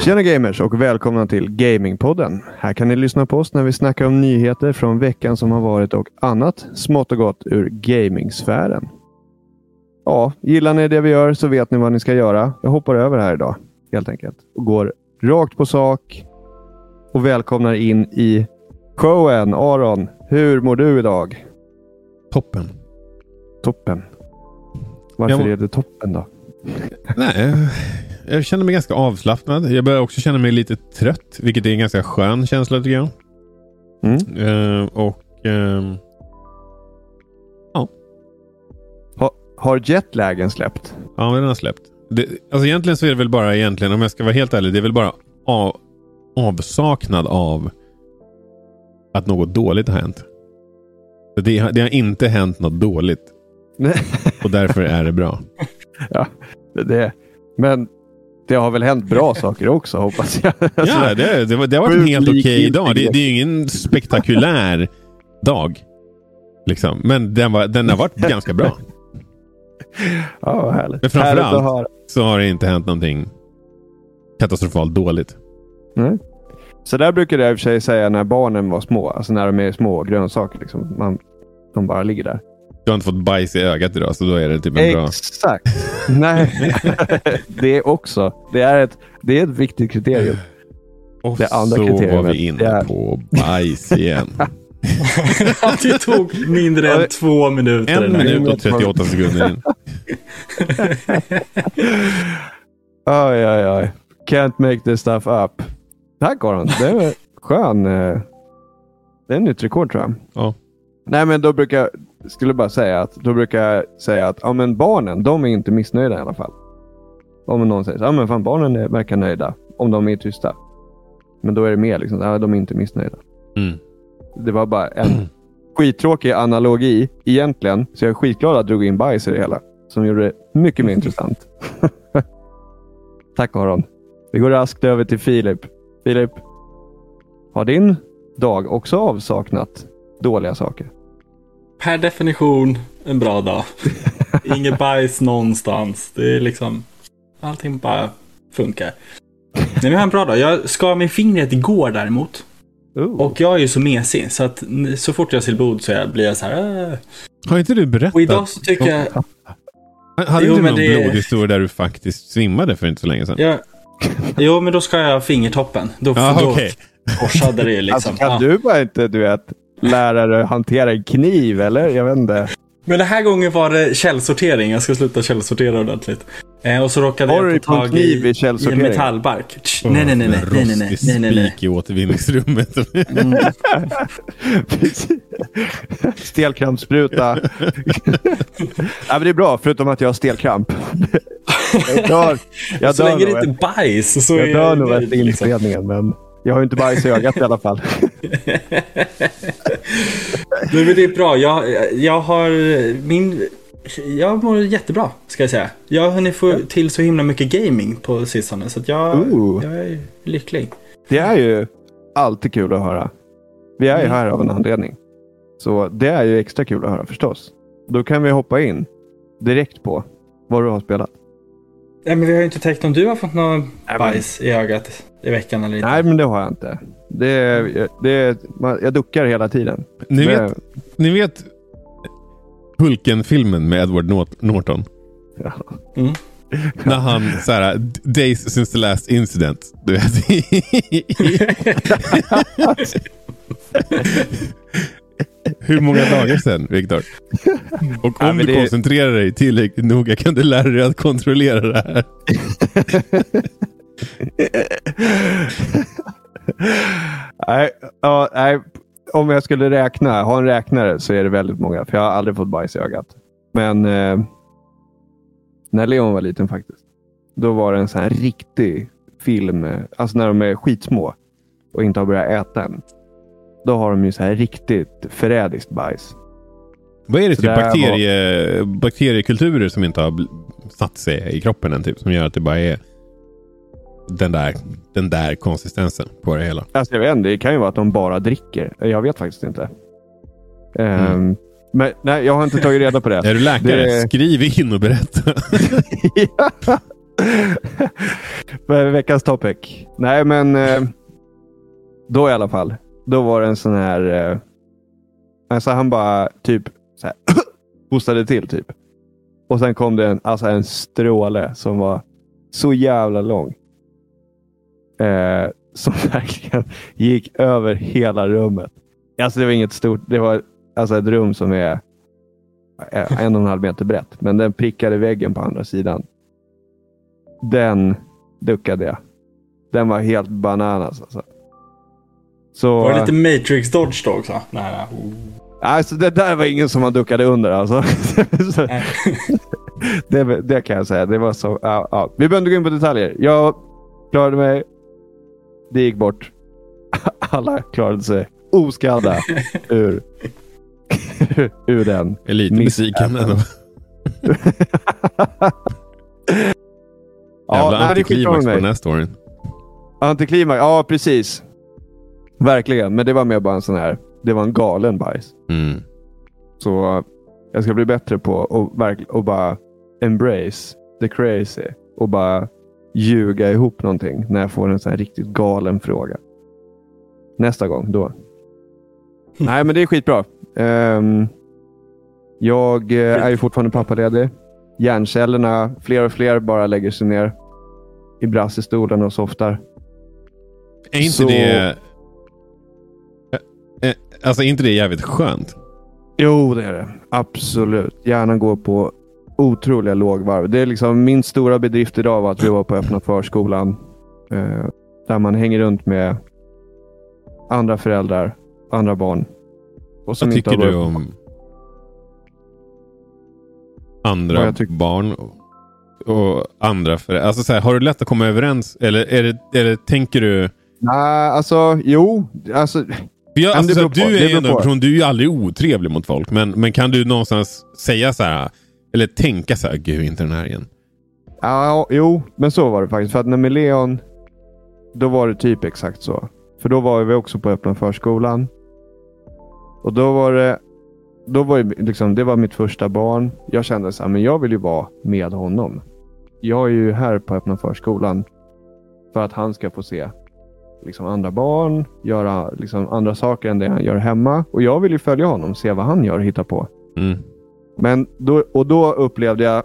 Tjena gamers och välkomna till Gamingpodden. Här kan ni lyssna på oss när vi snackar om nyheter från veckan som har varit och annat smått och gott ur gamingsfären. Ja, gillar ni det vi gör så vet ni vad ni ska göra. Jag hoppar över här idag helt enkelt och går rakt på sak och välkomnar in i showen. Aron, hur mår du idag? Toppen. Toppen. Varför Jag är det toppen då? Nej, jag känner mig ganska avslappnad. Jag börjar också känna mig lite trött, vilket är en ganska skön känsla tycker jag. Mm. Eh, och ehm, Ha, har jetlagen släppt? ja, den har släppt. Det, alltså egentligen så är det väl bara egentligen, om jag ska vara helt ärlig, det är väl bara av, avsaknad av att något dåligt har hänt. Det, det har inte hänt något dåligt och därför är det bra. ja, det, men det har väl hänt bra saker också hoppas jag. Alltså, Ja, det, det, var, det har varit en helt okej dag. Det, det är ju ingen spektakulär dag. Liksom. Men den, var, den har varit ganska bra. ja, vad härligt. Men framförallt- Härligt. Så har det inte hänt någonting katastrofalt dåligt. Mm. Så där brukar jag i och för sig säga när barnen var små. Alltså när de är små grönsaker. Liksom. Man, de bara ligger där. Du har inte fått bajs i ögat idag, så då är det typ en bra... Exakt. Nej, det är också. Det är ett, det är ett viktigt kriterium. Och det andra så kriteriet, var vi inne är- på bajs igen. det tog mindre än två minuter. En minut och 38 sekunder in. Oj, oj, oj. Can't make this stuff up. Tack Aron. Det är skön. eh, Det är nytt rekord tror jag. Ja. Nej, men då brukar jag skulle bara säga att då brukar jag säga att ja, men barnen, de är inte missnöjda i alla fall. Om någon säger så, ja, men fan barnen är, verkar nöjda om de är tysta. Men då är det mer liksom, ja, de är inte missnöjda. Mm. Det var bara en skittråkig analogi egentligen. Så jag är skitglad att jag drog in bajs i det hela. Som gjorde det mycket mer intressant. Tack Aron. Vi går raskt över till Filip. Filip, har din dag också avsaknat dåliga saker? Per definition en bra dag. Inget bajs någonstans. Det är liksom... Allting bara funkar. Nej, men jag har en bra dag. Jag skar mig fingret igår däremot. Oh. Och jag är ju så mesig så att så fort jag ser blod så jag blir jag så här. "Äh." Har inte du berättat? Och idag så tycker jag... Hade Jo, du någon det- blodhistoria där du faktiskt svimmade för inte så länge sedan? jag jo, men då ska jag fingertoppen. Då, Ja, då okej. korsade det liksom. Alltså, kan Ja. du bara inte, du vet, lära dig hantera en kniv eller? Jag vet inte. Men den här gången var det källsortering. Jag ska sluta källsortera ordentligt. Eh, och så råkade Har jag en tag kniv i i, en metallbark. Tsch, nej, nej, nej, nej, nej, nej, nej, nej, nej, nej. spik i återvinningsrummet. Mm. Stelkrampsspruta. ja, men det är bra, förutom att jag har stelkramp. jag dör, jag Så dör länge det inte är bajs så jag är dör nog efter liksom. inspelningen, men jag har ju inte bajs i ögat i alla fall. Nej, men det är bra. Jag, jag har min... Jag mår jättebra, ska jag säga. Jag har hunnit få till så himla mycket gaming på sistone. Så jag, Ooh. jag är lycklig. Det är ju alltid kul att höra. Vi är ju Mm. här av en anledning. Så det är ju extra kul att höra förstås. Då kan vi hoppa in direkt på vad du har spelat. Ja, men vi har ju inte täckt om du har fått någon men- bajs i ögat i veckan eller inte. Nej, men det har jag inte. Det, det, man, jag duckar hela tiden. Ni Det- vet, ni vet Hulken-filmen med Edward Nort- Norton? Ja. Mm. När han så här, days since the last incident. Du vet. Hur många dagar sedan, Viktor? Och om Ja, du koncentrerar dig tillräckligt noga kan du lära dig att kontrollera det här. nej, ja, nej, om jag skulle räkna, ha en räknare så är det väldigt många. För jag har aldrig fått bajs i ögat. Men eh, när Leon var liten faktiskt. Då var det en sån här riktig film. eh, Alltså när de är skitsmå och inte har börjat äta än. Då har de ju så här riktigt förrädiskt bajs. Vad är det Så typ bakterie, bakteriekulturer som inte har satt sig i kroppen än? Typ, som gör att det bara är den där, den där konsistensen på det hela. Alltså jag vet inte, det kan ju vara att de bara dricker. Jag vet faktiskt inte. Ehm, Men nej, jag har inte tagit reda på det. Är du läkare? Det- Skriv in och berätta. Veckans topic. Nej, men eh, då i alla fall. Då var det en sån här... Eh, alltså han bara typ så här, hostade till typ. Och sen kom det en, alltså en stråle som var så jävla lång. Eh, som verkligen gick över hela rummet. Alltså det var inget stort. Det var alltså ett rum som är eh, en och en halv meter brett. Men den prickade väggen på andra sidan. Den duckade jag. Den var helt bananas. Alltså. Så, var det lite Matrix Dodge då också? Nej, nej. Alltså, det där var ingen som man duckade under. Alltså. det, det, kan jag säga. Det var så, ja, ja. Vi behöver inte gå in på detaljer. Jag klarade mig. Det gick bort. Alla klarade sig oskadda ur, ur den. Jag är lite besviken ändå. Jävla ja, antiklimax på den här storyn. Antiklimax, ja precis. Verkligen, men det var mer bara en sån här. Det var en galen bajs. Mm. Så jag ska bli bättre på att och bara embrace the crazy och bara ljuga ihop någonting när jag får en sån här riktigt galen fråga. Nästa gång, då. Nej, men det är skitbra. Um, jag eh, är ju fortfarande pappaledig. Hjärncellerna, fler och fler bara lägger sig ner i brassistolen och softar. Är inte Så... det... Alltså, är inte det jävligt skönt? Jo, det är det. Absolut. Hjärnan går på otroliga lågvarv. Det är liksom min stora bedrift idag var att vi var på öppna förskolan. Eh, där man hänger runt med andra föräldrar, andra barn. Och som Vad tycker du om andra barn och andra föräldrar? Alltså så här, har du lätt att komma överens? Eller, är det, eller tänker du? Nej, alltså jo. Alltså, jag, alltså, du är ju en person, du är ju aldrig otrevlig mot folk. Men, men kan du någonstans säga så här, eller tänka så här, gud inte den här igen. Ja, jo, men så var det faktiskt. För att när med Leon, då var det typ exakt så. För då var vi också på öppna förskolan. Och då var det, då var det, liksom, det var mitt första barn. Jag kände så här, men jag vill ju vara med honom. Jag är ju här på öppna förskolan för att han ska få se liksom andra barn, göra liksom andra saker än det han gör hemma. Och jag vill ju följa honom, se vad han gör och hitta på. Mm. Men då, och då upplevde jag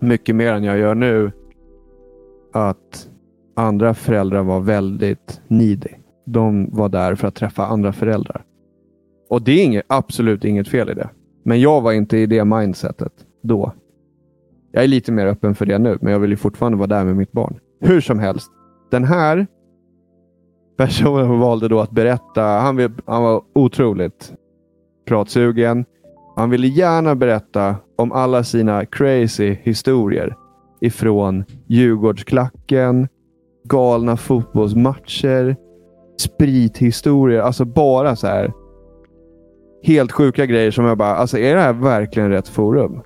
mycket mer än jag gör nu att andra föräldrar var väldigt needy. De var där för att träffa andra föräldrar. Och det är inget, absolut inget fel i det. Men jag var inte i det mindsetet då. Jag är lite mer öppen för det nu, men jag vill ju fortfarande vara där med mitt barn. Hur som helst. Den här personen valde då att berätta. Han, han var otroligt pratsugen. Han ville gärna berätta om alla sina crazy historier ifrån Djurgårdsklacken, galna fotbollsmatcher, sprithistorier. Alltså bara så här helt sjuka grejer som jag bara, alltså är det här verkligen rätt forum?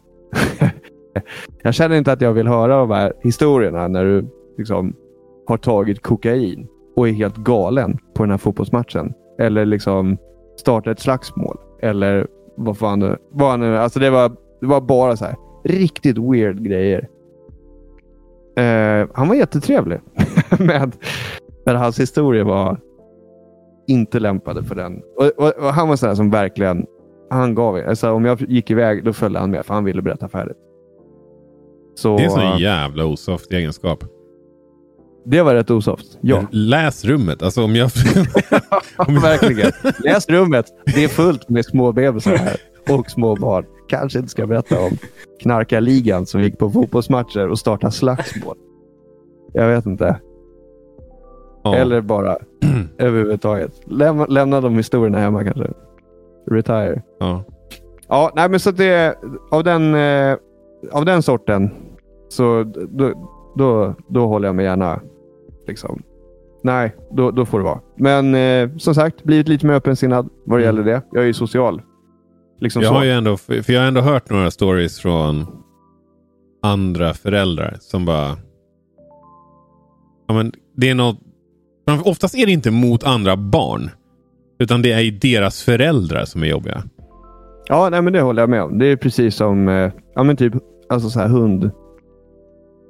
jag känner inte att jag vill höra de här historierna när du liksom har tagit kokain och är helt galen på den här fotbollsmatchen. Eller liksom startar ett slagsmål. Eller vad fan det var. Alltså det var, det var bara så här riktigt weird grejer. Uh, han var jättetrevlig. men, men hans historia var inte lämpade för den. Och, och, och han var sådär som verkligen, han gav alltså, Om jag gick iväg, då följde han med för han ville berätta färdigt. Så, det är en sån jävla osoft egenskap. Det var rätt osoft. Ja. Läs rummet. Alltså om jag... om jag... Verkligen. Läs rummet. Det är fullt med små bebisar här. Och små barn. Kanske inte ska berätta om knarkarligan som gick på fotbollsmatcher och startade slagsmål. Jag vet inte. Ja. Eller bara överhuvudtaget. Lämna, lämna de historierna hemma kanske. Retire. Ja. Ja, nej men så det av den, eh, av den sorten så då, då, då håller jag mig gärna liksom. Nej, då, då får det vara. Men eh, som sagt, blivit lite mer öppensinnad vad det mm. gäller det. Jag är ju social. Liksom jag, har ju ändå, för jag har ändå hört några stories från andra föräldrar som bara... Ja, men det är något Oftast är det inte mot andra barn. Utan det är deras föräldrar som är jobbiga. Ja, nej, men det håller jag med om. Det är precis som eh, ja, men typ, alltså så här, hund.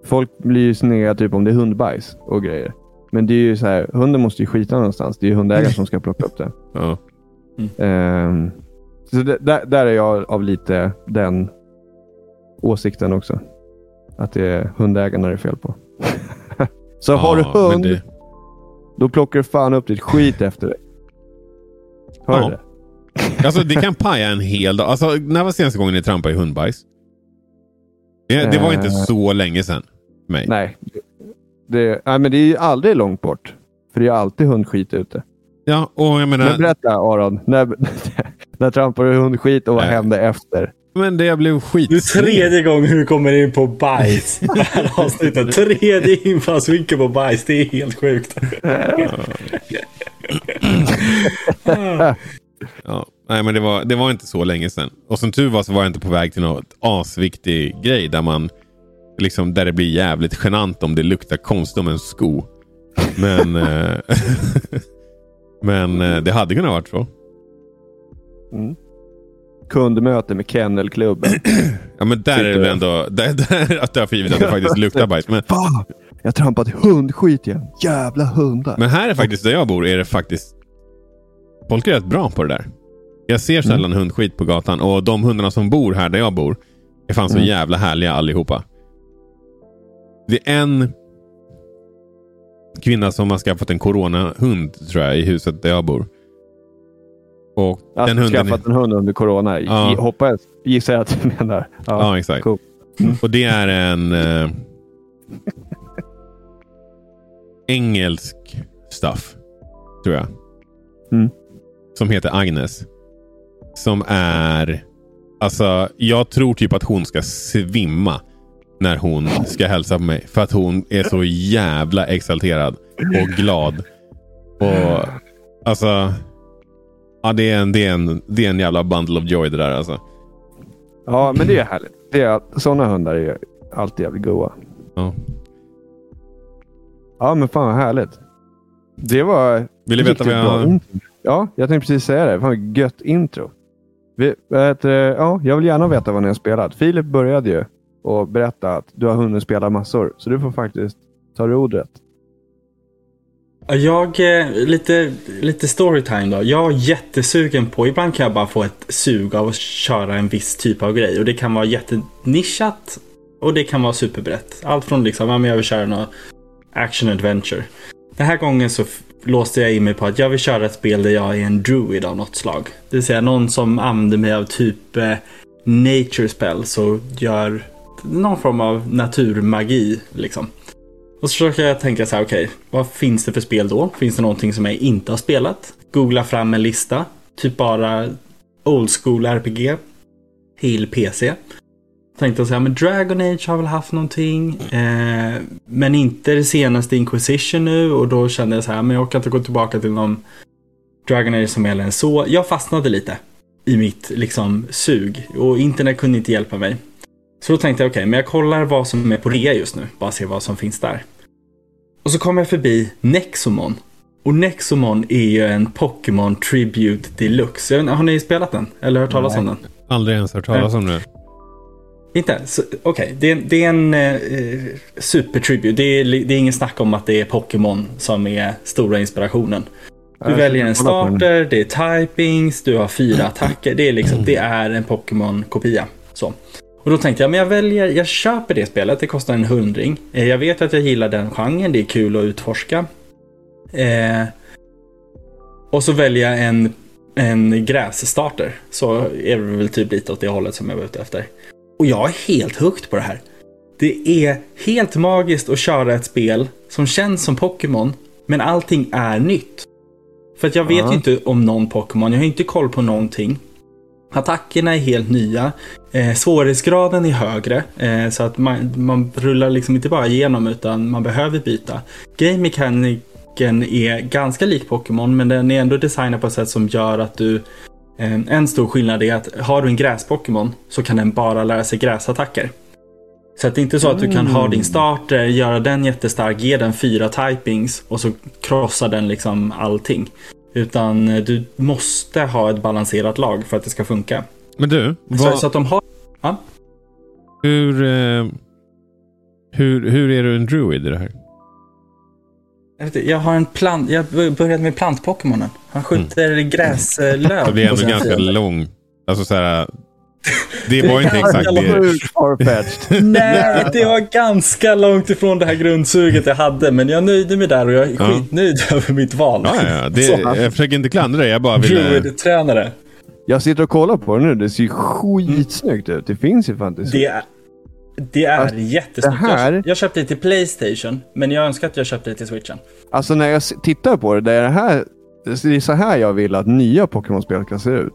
Folk blir ju sneda typ om det är hundbajs och grejer. Men det är ju så här, hunden måste ju skita någonstans. Det är ju hundägaren som ska plocka upp det. Ja. Ehm, så det, där, där är jag av lite den åsikten också. Att det är hundägarna det är fel på. så har du Ja, hund, det- då plockar du fan upp ditt skit efter dig. Hör Ja. du det? Alltså det kan paja en hel dag. Alltså, när var senaste gången ni trampade i hundbajs? Det, det var inte Eh. så länge sedan. För Mig. Nej. Det, nej, men det är ju aldrig långt bort. För det är alltid hundskit ute. Ja, och jag menar... Men berätta Aron. När, när trampade du hundskit och vad Nej. hände efter? Men det blev skit... Är tredje gången vi kommer in på bajs. Det här avsnittet. Tredje infallsvinkel på bajs. Det är helt sjukt. Ja, nej, men det var, det var inte så länge sedan. Och som tur var så var jag inte på väg till något asviktig grej där man liksom där det blir jävligt genant om det luktar konstigt om en sko. Men, eh, men eh, det hade kunnat varit så. Mm. Kundmöte med kennelklubben. Ja, men där är det väl ändå där, där att jag har för givet att det faktiskt luktar bajs. Men, Fan! Jag trampat hundskit igen. Jävla hundar. men här är faktiskt där jag bor är det faktiskt folk är rätt bra på det där. Jag ser sällan hundskit på gatan och de hundarna som bor här där jag bor är fan så Mm. jävla härliga allihopa. Det är en kvinna som har skaffat en coronahund tror jag i huset där jag bor. Och Jag den hunden... skaffat en hund under corona. Ja. Hoppas, gissar jag att du menar. Ja, Ja, exakt. cool. Och det är en eh, engelsk stuff, tror jag. Mm. Som heter Agnes. Som är... Alltså, jag tror typ att hon ska svimma när hon ska hälsa på mig. För att hon är så jävla exalterad och glad. Och alltså... Ja, det är en, det är en, det är en jävla bundle of joy det där alltså. Ja, men det är härligt. Det är, sådana hundar är alltid jävligt goa. Ja. Ja, men fan vad härligt. Det var Vill du veta vad jag... Ja, jag tänkte precis säga det. Fan gött intro. Vi, det? ja, jag vill gärna veta vad ni har spelat. Filip började ju och berätta att du har hunnit spela massor. Så du får faktiskt ta det ordet. Jag, eh, lite, lite storytime då. Jag är jättesugen på, ibland kan jag bara få ett sug av att köra en viss typ av grej. Och det kan vara jättenischat och det kan vara superbrett. Allt från liksom, ja men jag vill köra något action adventure. Den här gången så låste jag in mig på att jag vill köra ett spel där jag är en druid av något slag. Det vill säga någon som använder mig av typ eh, nature spells och gör någon form av naturmagi liksom. Och så försöker jag tänka så här, okej, vad finns det för spel då? Finns det någonting som jag inte har spelat? Googla fram en lista, typ bara old school RPG till PC. Tänkte så här, men Dragon Age har väl haft någonting, eh, men inte det senaste Inquisition nu och då kände jag så här, men jag kan inte gå tillbaka till någon Dragon Age som är äldre än så. Jag fastnade lite i mitt liksom sug och internet kunde inte hjälpa mig. Så då tänkte jag, okej, men jag kollar vad som är på rea just nu. Bara se vad som finns där. Och så kom jag förbi Nexomon. Och Nexomon är ju en Pokémon Tribute Deluxe. Jag vet inte, Har ni spelat den? Eller hört talas om den? Aldrig ens hört talas om det. Inte? Så- Okej, det, är- det är en eh, super-tribute. Det är, det är ingen snack om att det är Pokémon som är stora inspirationen. Du väljer en den. starter, det är typings, du har fyra attacker. Det är, liksom, det är en Pokémon-kopia. Så. Och då tänkte jag, men jag väljer, jag köper det spelet, det kostar en hundring. Eh, Jag vet att jag gillar den genren, det är kul att utforska. Eh, och så väljer jag en, en grässtarter. Så är det väl typ lite åt det hållet som jag var ute efter. Och jag är helt hooked på det här. Det är helt magiskt att köra ett spel som känns som Pokémon, men allting är nytt. För att jag vet ju inte om någon Pokémon, jag har inte koll på någonting. Attackerna är helt nya. Eh, svårighetsgraden är högre. Eh, så att man, man rullar liksom inte bara igenom utan man behöver byta. Game mechaniken är ganska lik Pokémon men den är ändå designad på ett sätt som gör att du eh, en stor skillnad är att har du en gräs-Pokémon så kan den bara lära sig gräsattacker. Så att det är inte så att du kan ha din starter, göra den jättestark, ge den fyra typings och så krossar den liksom allting. Utan eh, du måste ha ett balanserat lag för att det ska funka. Men du, Så, vad, så att de har... Ja, hur... Eh, Hur, hur är du en druid i det här? Jag, inte, jag har en plant, jag började med plantpokémonen. Han skjuter gräslöv. Det blir på ändå ganska lång. Alltså så här. Det var inte exakt det. Nej, det var ganska långt ifrån det här grundsuget jag hade. Men jag nöjde mig där och jag är Ja. skitnöjd över mitt val. Ja, ja. Det, jag försöker inte klandra dig. Jag bara ville... Druid-tränare. Jag sitter och kollar på det nu. Det ser ju skitsnyggt ut. Det finns ju faktiskt. Det är, det är Alltså, jättesnyggt. det här- Jag, jag köpte det till Playstation, men jag önskar att jag köpte det till Switchen. Alltså när jag tittar på det, det är, det här, det är så här jag vill att nya Pokémon-spel ska se ut.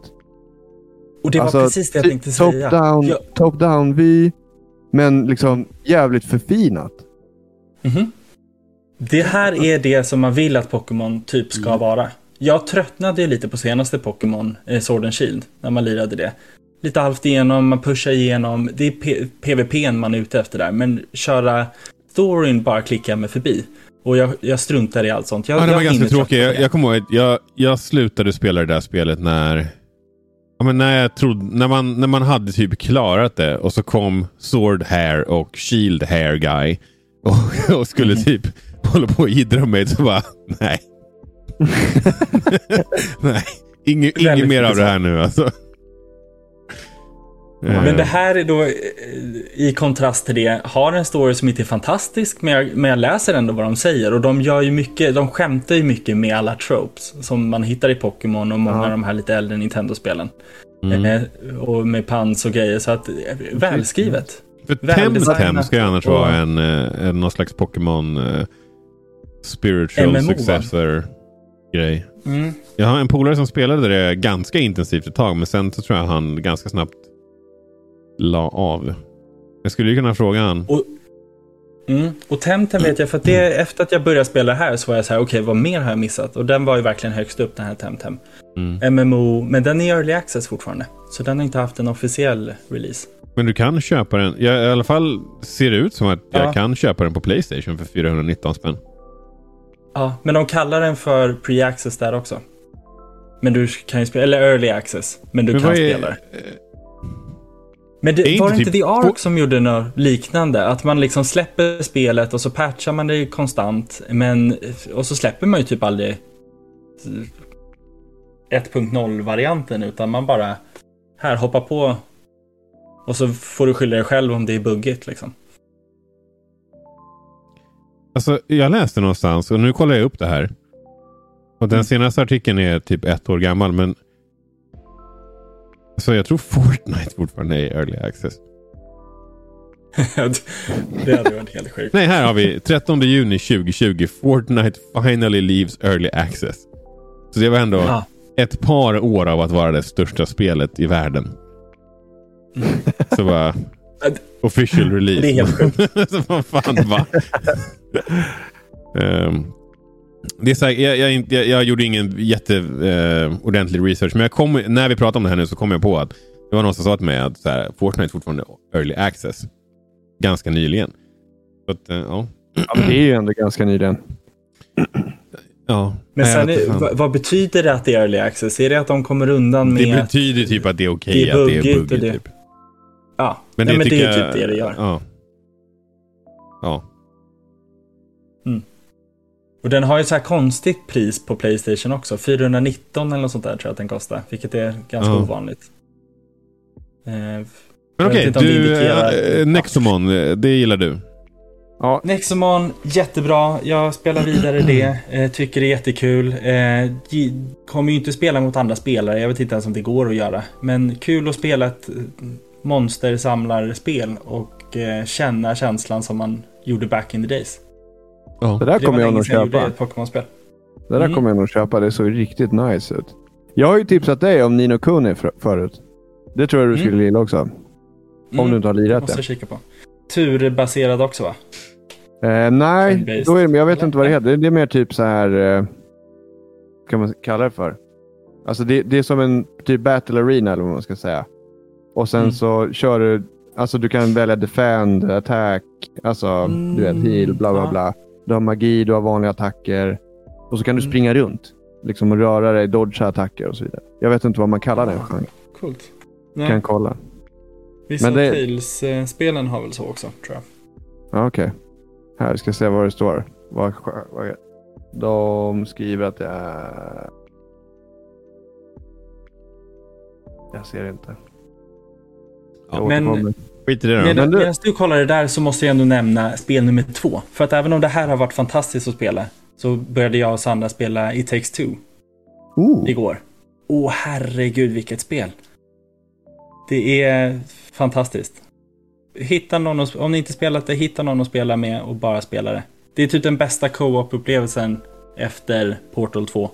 Och det alltså, var precis det jag tänkte säga. Top-down, Jag, top-down vy, men liksom jävligt förfinat. Mhm. Det här är det som man vill att Pokémon typ ska Mm. vara. Jag tröttnade ju lite på senaste Pokémon, eh, Sword and Shield, när man lirade det. Lite halvt igenom, man pushar igenom. Det är P- PVP man är ute efter där, men köra storyn bara klickar mig förbi. Och jag, jag struntar i allt sånt. Jag, Ja, det jag var ganska tråkigt. Jag, jag kommer ihåg jag, jag slutade spela det där spelet när... Ja, men när, jag trodde, när, man, när man hade typ klarat det och så kom Sword Hair och Shield Hair Guy och, och skulle Mhm. typ hålla på och jiddra mig så bara nej. nej, inget, inget mer av det här nu alltså. Men det här är då eh, i kontrast till det, har en story som inte är fantastisk, men jag, men jag läser ändå vad de säger. Och de gör ju mycket, de skämtar ju mycket med alla tropes som man hittar i Pokémon och många Ja. av de här lite äldre Nintendo-spelen. mm. Eh, och med pans och grejer, så att eh, välskrivet. För Temtem ska ju annars och- vara en, en någon slags Pokémon eh, spiritual MMO, successor grej. Mm. Jag har en polare som spelade det ganska intensivt ett tag, men sen så tror jag han ganska snabbt la av. Jag skulle ju kunna fråga han. Mm. Och Temtem vet jag, för att det, efter att jag började spela här så var jag så här, okej, vad mer har jag missat? Och den var ju verkligen högst upp, den här Temtem. Mm. MMO, men den är early access fortfarande. Så den har inte haft en officiell release. Men du kan köpa den. Jag, I alla fall ser det ut som att jag Ja. kan köpa den på Playstation för 419 spänn. Ja, men de kallar den för pre-access där också. Men du kan ju spela, eller early access, men du Men kan är- spela. Men det, är var inte det inte typ The Ark som gjorde något liknande? Att man liksom släpper spelet och så patchar man det konstant, men och så släpper man ju typ aldrig 1.0-varianten, utan man bara här, hoppa på och så får du skylla dig själv om det är buggigt liksom. Alltså, jag läste någonstans och nu kollar jag upp det här. Och den Mm. senaste artikeln är typ ett år gammal, men Alltså jag tror Fortnite fortfarande är i early access. det hade varit helt sjukt. Nej, här har vi 13 juni 2020. Fortnite finally leaves early access. Så det var ändå Ja. ett par år av att vara det största spelet i världen. Så bara... Official release. Det är helt sjukt. så vad fan va? Ehm, det är så här, jag, jag, jag, jag gjorde ingen jätteordentlig ordentlig research. Men jag kom, när vi pratade om det här nu så kom jag på att det var någon som sa till mig att så här, Fortnite är fortfarande early access. Ganska nyligen. Så att, eh, ja. Ja, men det är ju ändå ganska nyligen. ja. Men sen, är, vad, vad betyder det att det är early access? Är det att de kommer undan med... Det betyder typ att det är okej det är att det är buggigt det- Typ. Ja, Men Nej, det, men det är jag- typ det det gör. Ja. Ja. Och den har ju så här konstigt pris på Playstation också. 419 eller något sånt där tror jag att den kostar. Vilket är ganska Ja. ovanligt. Eh, Men okej, det du... indikerar- eh, Nexomon, eh, det gillar du? Ja, Nexomon, jättebra. Jag spelar vidare det. Eh, tycker det är jättekul. Eh, kommer ju inte spela mot andra spelare. Jag vet inte ens om det går att göra. Men kul att spela ett monstersamlarspel och eh, känna känslan som man gjorde back in the days. Ja. det där Det kommer jag nog köpa. ett Pokémon-spel. Det där Mm. kommer jag nog köpa. Det såg riktigt nice ut. Jag har ju tipsat dig om Nino Kuni för, förut. Det tror jag du Mm. skulle gilla också. Om du inte har lirat måste det. jag kika på. Turbaserad också va? Eh, nej, då är, det- men jag vet inte vad det heter. Det är mer typ så här... Eh, kan man kalla det för? Alltså det, det är som en typ battle arena eller vad man ska säga. Och sen Mm. så kör du... Alltså du kan välja defend, attack, alltså du vet Mm, heal, bla bla ja. bla. Du har magi, du har vanliga attacker. Och så kan du Mm. springa runt. Liksom och röra dig, dodga attacker och så vidare. Jag vet inte vad man kallar den genren. Coolt. Kan kolla. Vissa men det- Tales-spelen har väl så också tror jag. Ja, Okej. Här ska jag se vad det står. Vad, vad, de skriver att det är... Jag ser inte. Ja, men-. Skit i det då. Medan, du- medan du kollar det där så måste jag ändå nämna spel nummer två. För att även om det här har varit fantastiskt att spela så började jag och Sandra spela It takes two Oh. igår. Åh herregud vilket spel. Det är fantastiskt. Hitta någon att, om ni inte spelat det, hitta någon att spela med och bara spela det. Det är typ den bästa co-op-upplevelsen efter Portal 2.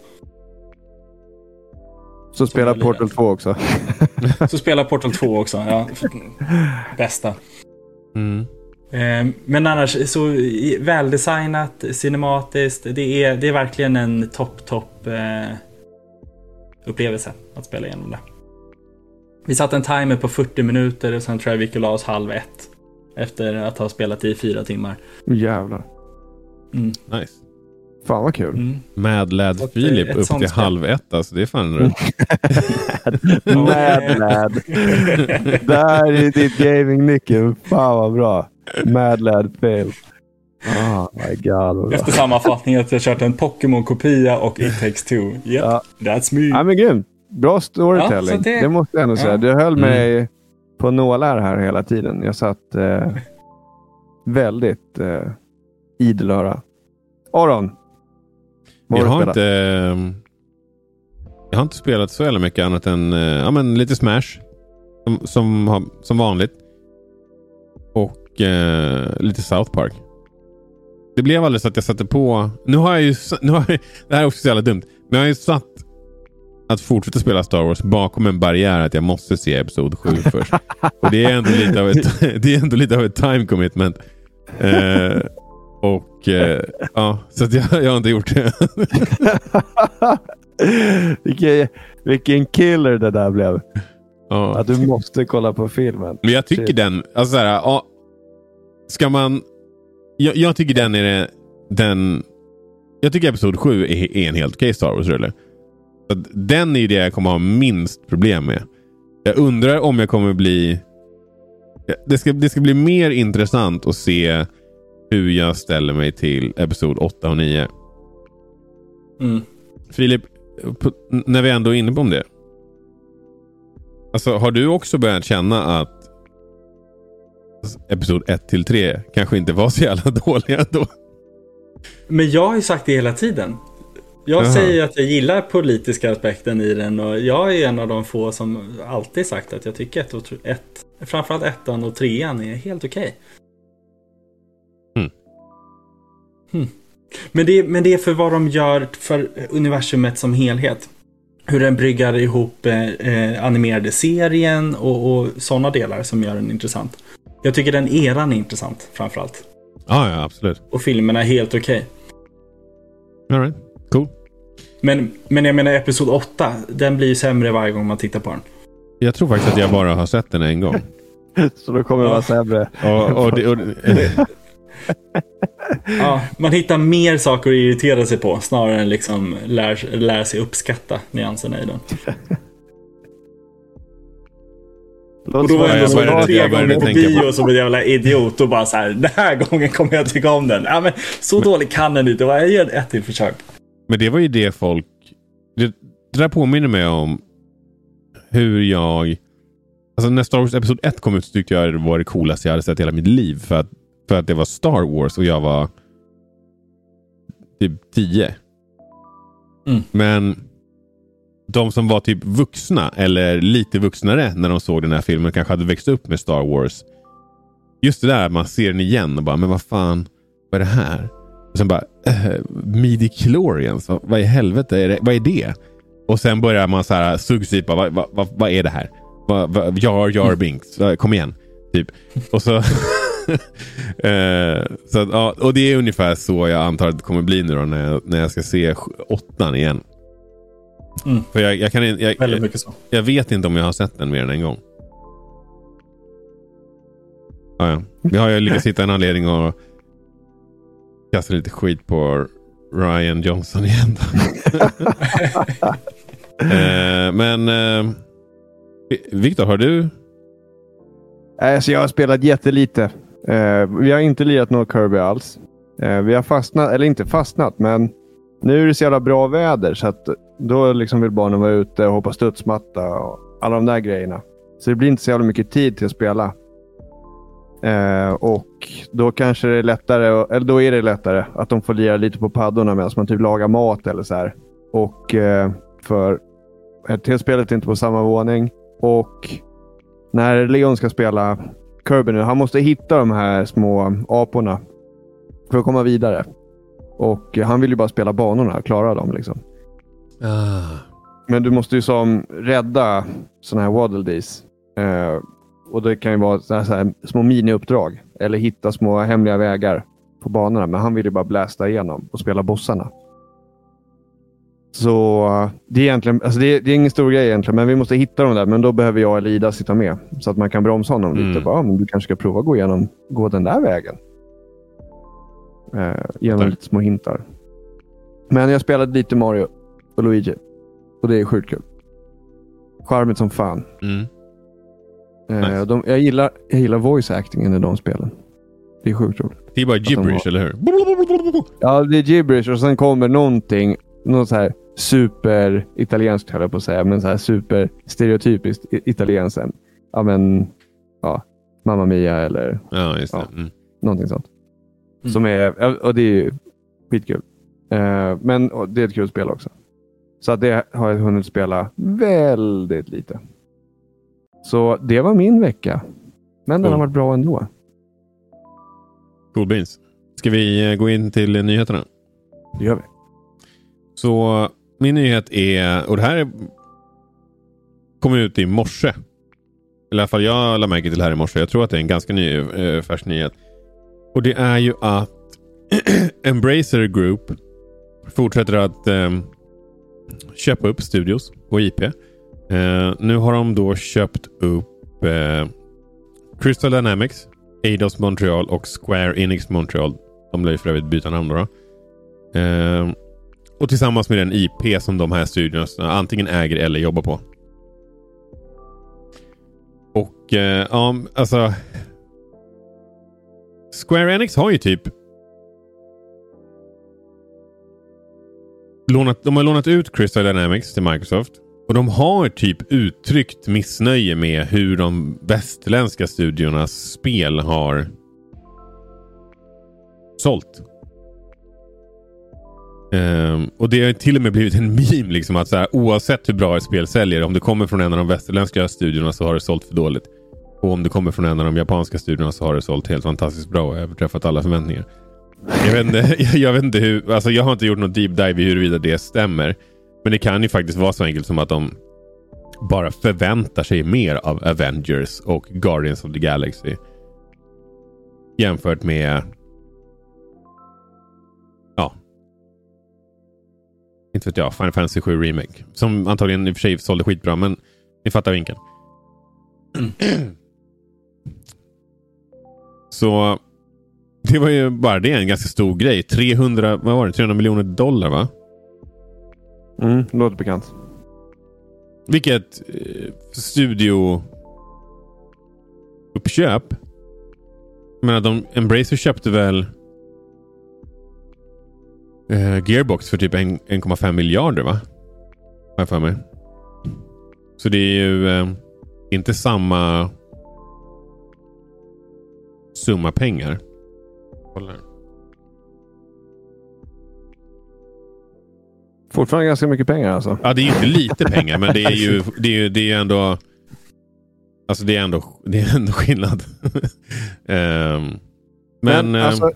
Så spelar. Portal 2 också. Så spela Portal 2 också. Ja. Bästa. Mm. Eh, Men annars så väldesignat, cinematiskt. Det är, det är verkligen en topp, topp eh, upplevelse att spela igenom det. Vi satte en timer på 40 minuter och sen tror jag vi gick och la oss halv ett. Efter att ha spelat i fyra timmar. Jävlar. Mm. Nice. Fan vad kul. Mm. Mad Lad Och, Filip upp till spel. halv ett. Alltså, det är fan rätt. Mad Lad. Där är ditt gaming-nyckel. Fan vad bra. Mad Lad fail. Oh my god. Efter sammanfattningen att jag kört en Pokémon-kopia och It takes two. Yep, Ja. that's me. Ja men grymt. Bra storytelling. Ja, det... det- måste jag ändå säga. Ja. Du höll Mm. mig på nålar här hela tiden. Jag satt eh, väldigt eh, idel öra. Aron. Vad Jag har spelat? inte, jag har inte spelat så jävla mycket annat än eh, ja, men lite Smash. Som, som, som vanligt. Och eh, lite South Park. Det blev aldrig så att jag satte på... Nu har jag ju... Nu har jag, det här är också så jävla dumt. Men jag har ju satt att fortsätta spela Star Wars bakom en barriär att jag måste se Episod 7 först. Och det är ändå lite av ett, det är ändå lite av ett time commitment. Eh, och eh, ja, så jag, jag har inte gjort det. vilken, vilken killer det där blev. ja. Att du måste kolla på filmen. Men jag tycker Shit. den, alltså såhär, ja, ska man... Jag, jag tycker den är det- den... Jag tycker Episod 7 är, är en helt okej Star Wars-rulle. Så Den är det jag kommer ha minst problem med. Jag undrar om jag kommer bli... Det ska, det ska bli mer intressant att se hur jag ställer mig till Episod 8 och 9. Mm. Filip, när vi ändå är inne på det. Alltså, har du också börjat känna att Episod 1 till 3 kanske inte var så jävla dåliga då? Men jag har ju sagt det hela tiden. Jag Jaha. säger att jag gillar politiska aspekten i den och jag är en av de få som alltid sagt att jag tycker ett och ett, framförallt ettan och trean är helt okej. Hmm. Men, det, men det är för vad de gör för universumet som helhet. Hur den bryggar ihop eh, eh, animerade serien och, och sådana delar som gör den intressant. Jag tycker den eran är intressant framförallt. Ja, ja, absolut. Och filmerna är helt okej. All right. Cool. Men, men jag menar Episod 8, den blir ju sämre varje gång man tittar på den. Jag tror faktiskt att jag bara har sett den en gång. Så då kommer det vara sämre. Och, och det, och, Ja, man hittar mer saker att irritera sig på snarare än liksom lär, lär sig uppskatta nyanserna i den. Och då var jag jag började- tre jag gånger på bio som en jävla idiot och bara så här, den här gången kommer jag tycka om den. Ja, men så dålig kan den inte vara. Jag ger ett till försök. men det var ju det folk... Det, det där påminner mig om hur jag... Alltså när Star Wars Episod 1 kom ut så tyckte jag det var det coolaste jag hade sett i hela mitt liv. För att, för att det var Star Wars och jag var typ 10. Mm. Men de som var typ vuxna eller lite vuxnare när de såg den här filmen kanske hade växt upp med Star Wars. Just det där att man ser den igen och bara, men vad fan, vad är det här? Och sen bara, äh, midi-chlorians, vad, vad i helvete är det? Vad är det? Och sen börjar man så här successivt vad, vad, vad, vad är det här? Vad, vad, Jar Jar Binks, kom igen. Typ. Och så... eh, så att, ja, och det är ungefär så jag antar att det kommer bli nu då när jag, när jag ska se åttan igen. Mm. För jag, jag, kan, jag, Väldigt mycket så. jag vet inte om jag har sett den mer än en gång. Ja, ja. Jag har ju lyckats hitta en anledning att kasta lite skit på Ryan Johnson igen. Eh, men eh, Viktor, har du? Alltså, jag har spelat jättelite. Eh, vi har inte lirat något Kirby alls. Eh, vi har fastnat, eller inte fastnat, men nu är det så jävla bra väder så att då liksom vill barnen vara ute och hoppa studsmatta och alla de där grejerna. Så det blir inte så jävla mycket tid till att spela. Eh, och då kanske det är lättare, eller då är det lättare att de får lira lite på paddorna medan man typ lagar mat eller så här. Och eh, för eh, spelet är inte på samma våning och när Leon ska spela Kirby nu, han måste hitta de här små aporna för att komma vidare. Och han vill ju bara spela banorna, klara dem liksom. Ah. Men du måste ju som rädda sådana här waddle dees. Eh, och det kan ju vara så här, så här, små miniuppdrag. Eller hitta små hemliga vägar på banorna. Men han vill ju bara blästa igenom och spela bossarna. Så det är egentligen, alltså det är, det är, ingen stor grej egentligen, men vi måste hitta dem där. Men då behöver jag eller Ida sitta med så att man kan bromsa honom Mm. lite. Bara, men du kanske ska prova gå igenom, gå den där vägen. Eh, genom lite små hintar. Men jag spelade lite Mario och Luigi. Och det är sjukt kul. Charmigt som fan. Mm. Eh, Nice. de, jag, gillar, jag gillar voice actingen i de spelen. Det är sjukt roligt. Det är bara de gibberish, har- eller hur? Ja, det är gibberish och sen kommer någonting, något så här super italienskt höll jag på att säga, men så här super stereotypiskt i- italienskt. Ja, men ja, Mamma Mia eller Ja, just det. Ja. Mm. någonting sånt. Mm. Som är, och det är ju skitkul. Eh, men det är ett kul spel också. Så det har jag hunnit spela väldigt lite. Så det var min vecka. Men den har varit bra ändå. Cool beans. Ska vi eh, gå in till nyheterna? Det gör vi. Så min nyhet är, och det här är, kom ut i morse. Eller i alla fall jag la märke till det här i morse. Jag tror att det är en ganska ny, eh, färsk nyhet. Och det är ju att Embracer Group fortsätter att eh, köpa upp studios och IP. Eh, nu har de då köpt upp eh, Crystal Dynamics, Eidos Montreal och Square Enix Montreal. De lär ju för övrigt byta namn då. då. Ehm, och tillsammans med den IP som de här studiorna antingen äger eller jobbar på. Och eh, ja, alltså. Square Enix har ju typ. Lånat, de har lånat ut Crystal Dynamics till Microsoft. Och de har typ uttryckt missnöje med hur de västerländska studiornas spel har sålt. Um, och det har till och med blivit en meme liksom att så här, oavsett hur bra ett spel säljer, om det kommer från en av de västerländska studiorna så har det sålt för dåligt. Och om det kommer från en av de japanska studiorna så har det sålt helt fantastiskt bra och överträffat alla förväntningar. Jag vet inte, jag, jag vet inte hur, alltså jag har inte gjort något deep dive i huruvida det stämmer. Men det kan ju faktiskt vara så enkelt som att de bara förväntar sig mer av Avengers och Guardians of the Galaxy. Jämfört med inte vet jag, Final Fantasy 7 Remake. Som antagligen i och för sig sålde skitbra, men ni fattar vinkeln. Så det var ju bara det en ganska stor grej. 300, vad var det? 300 miljoner dollar va? Mm, låter bekant. Vilket eh, studio uppköp. Jag menar, de, Embracer köpte väl eh, Gearbox för typ en- 1,5 miljarder va? Har jag för mig. Så det är ju eh, inte samma summa pengar. Kolla. Fortfarande ganska mycket pengar alltså. Ja, det är ju inte lite pengar, men det är ju, det är ju, det är ju ändå... Alltså det är ändå, det är ändå skillnad. Ehm, men... ehm, alltså,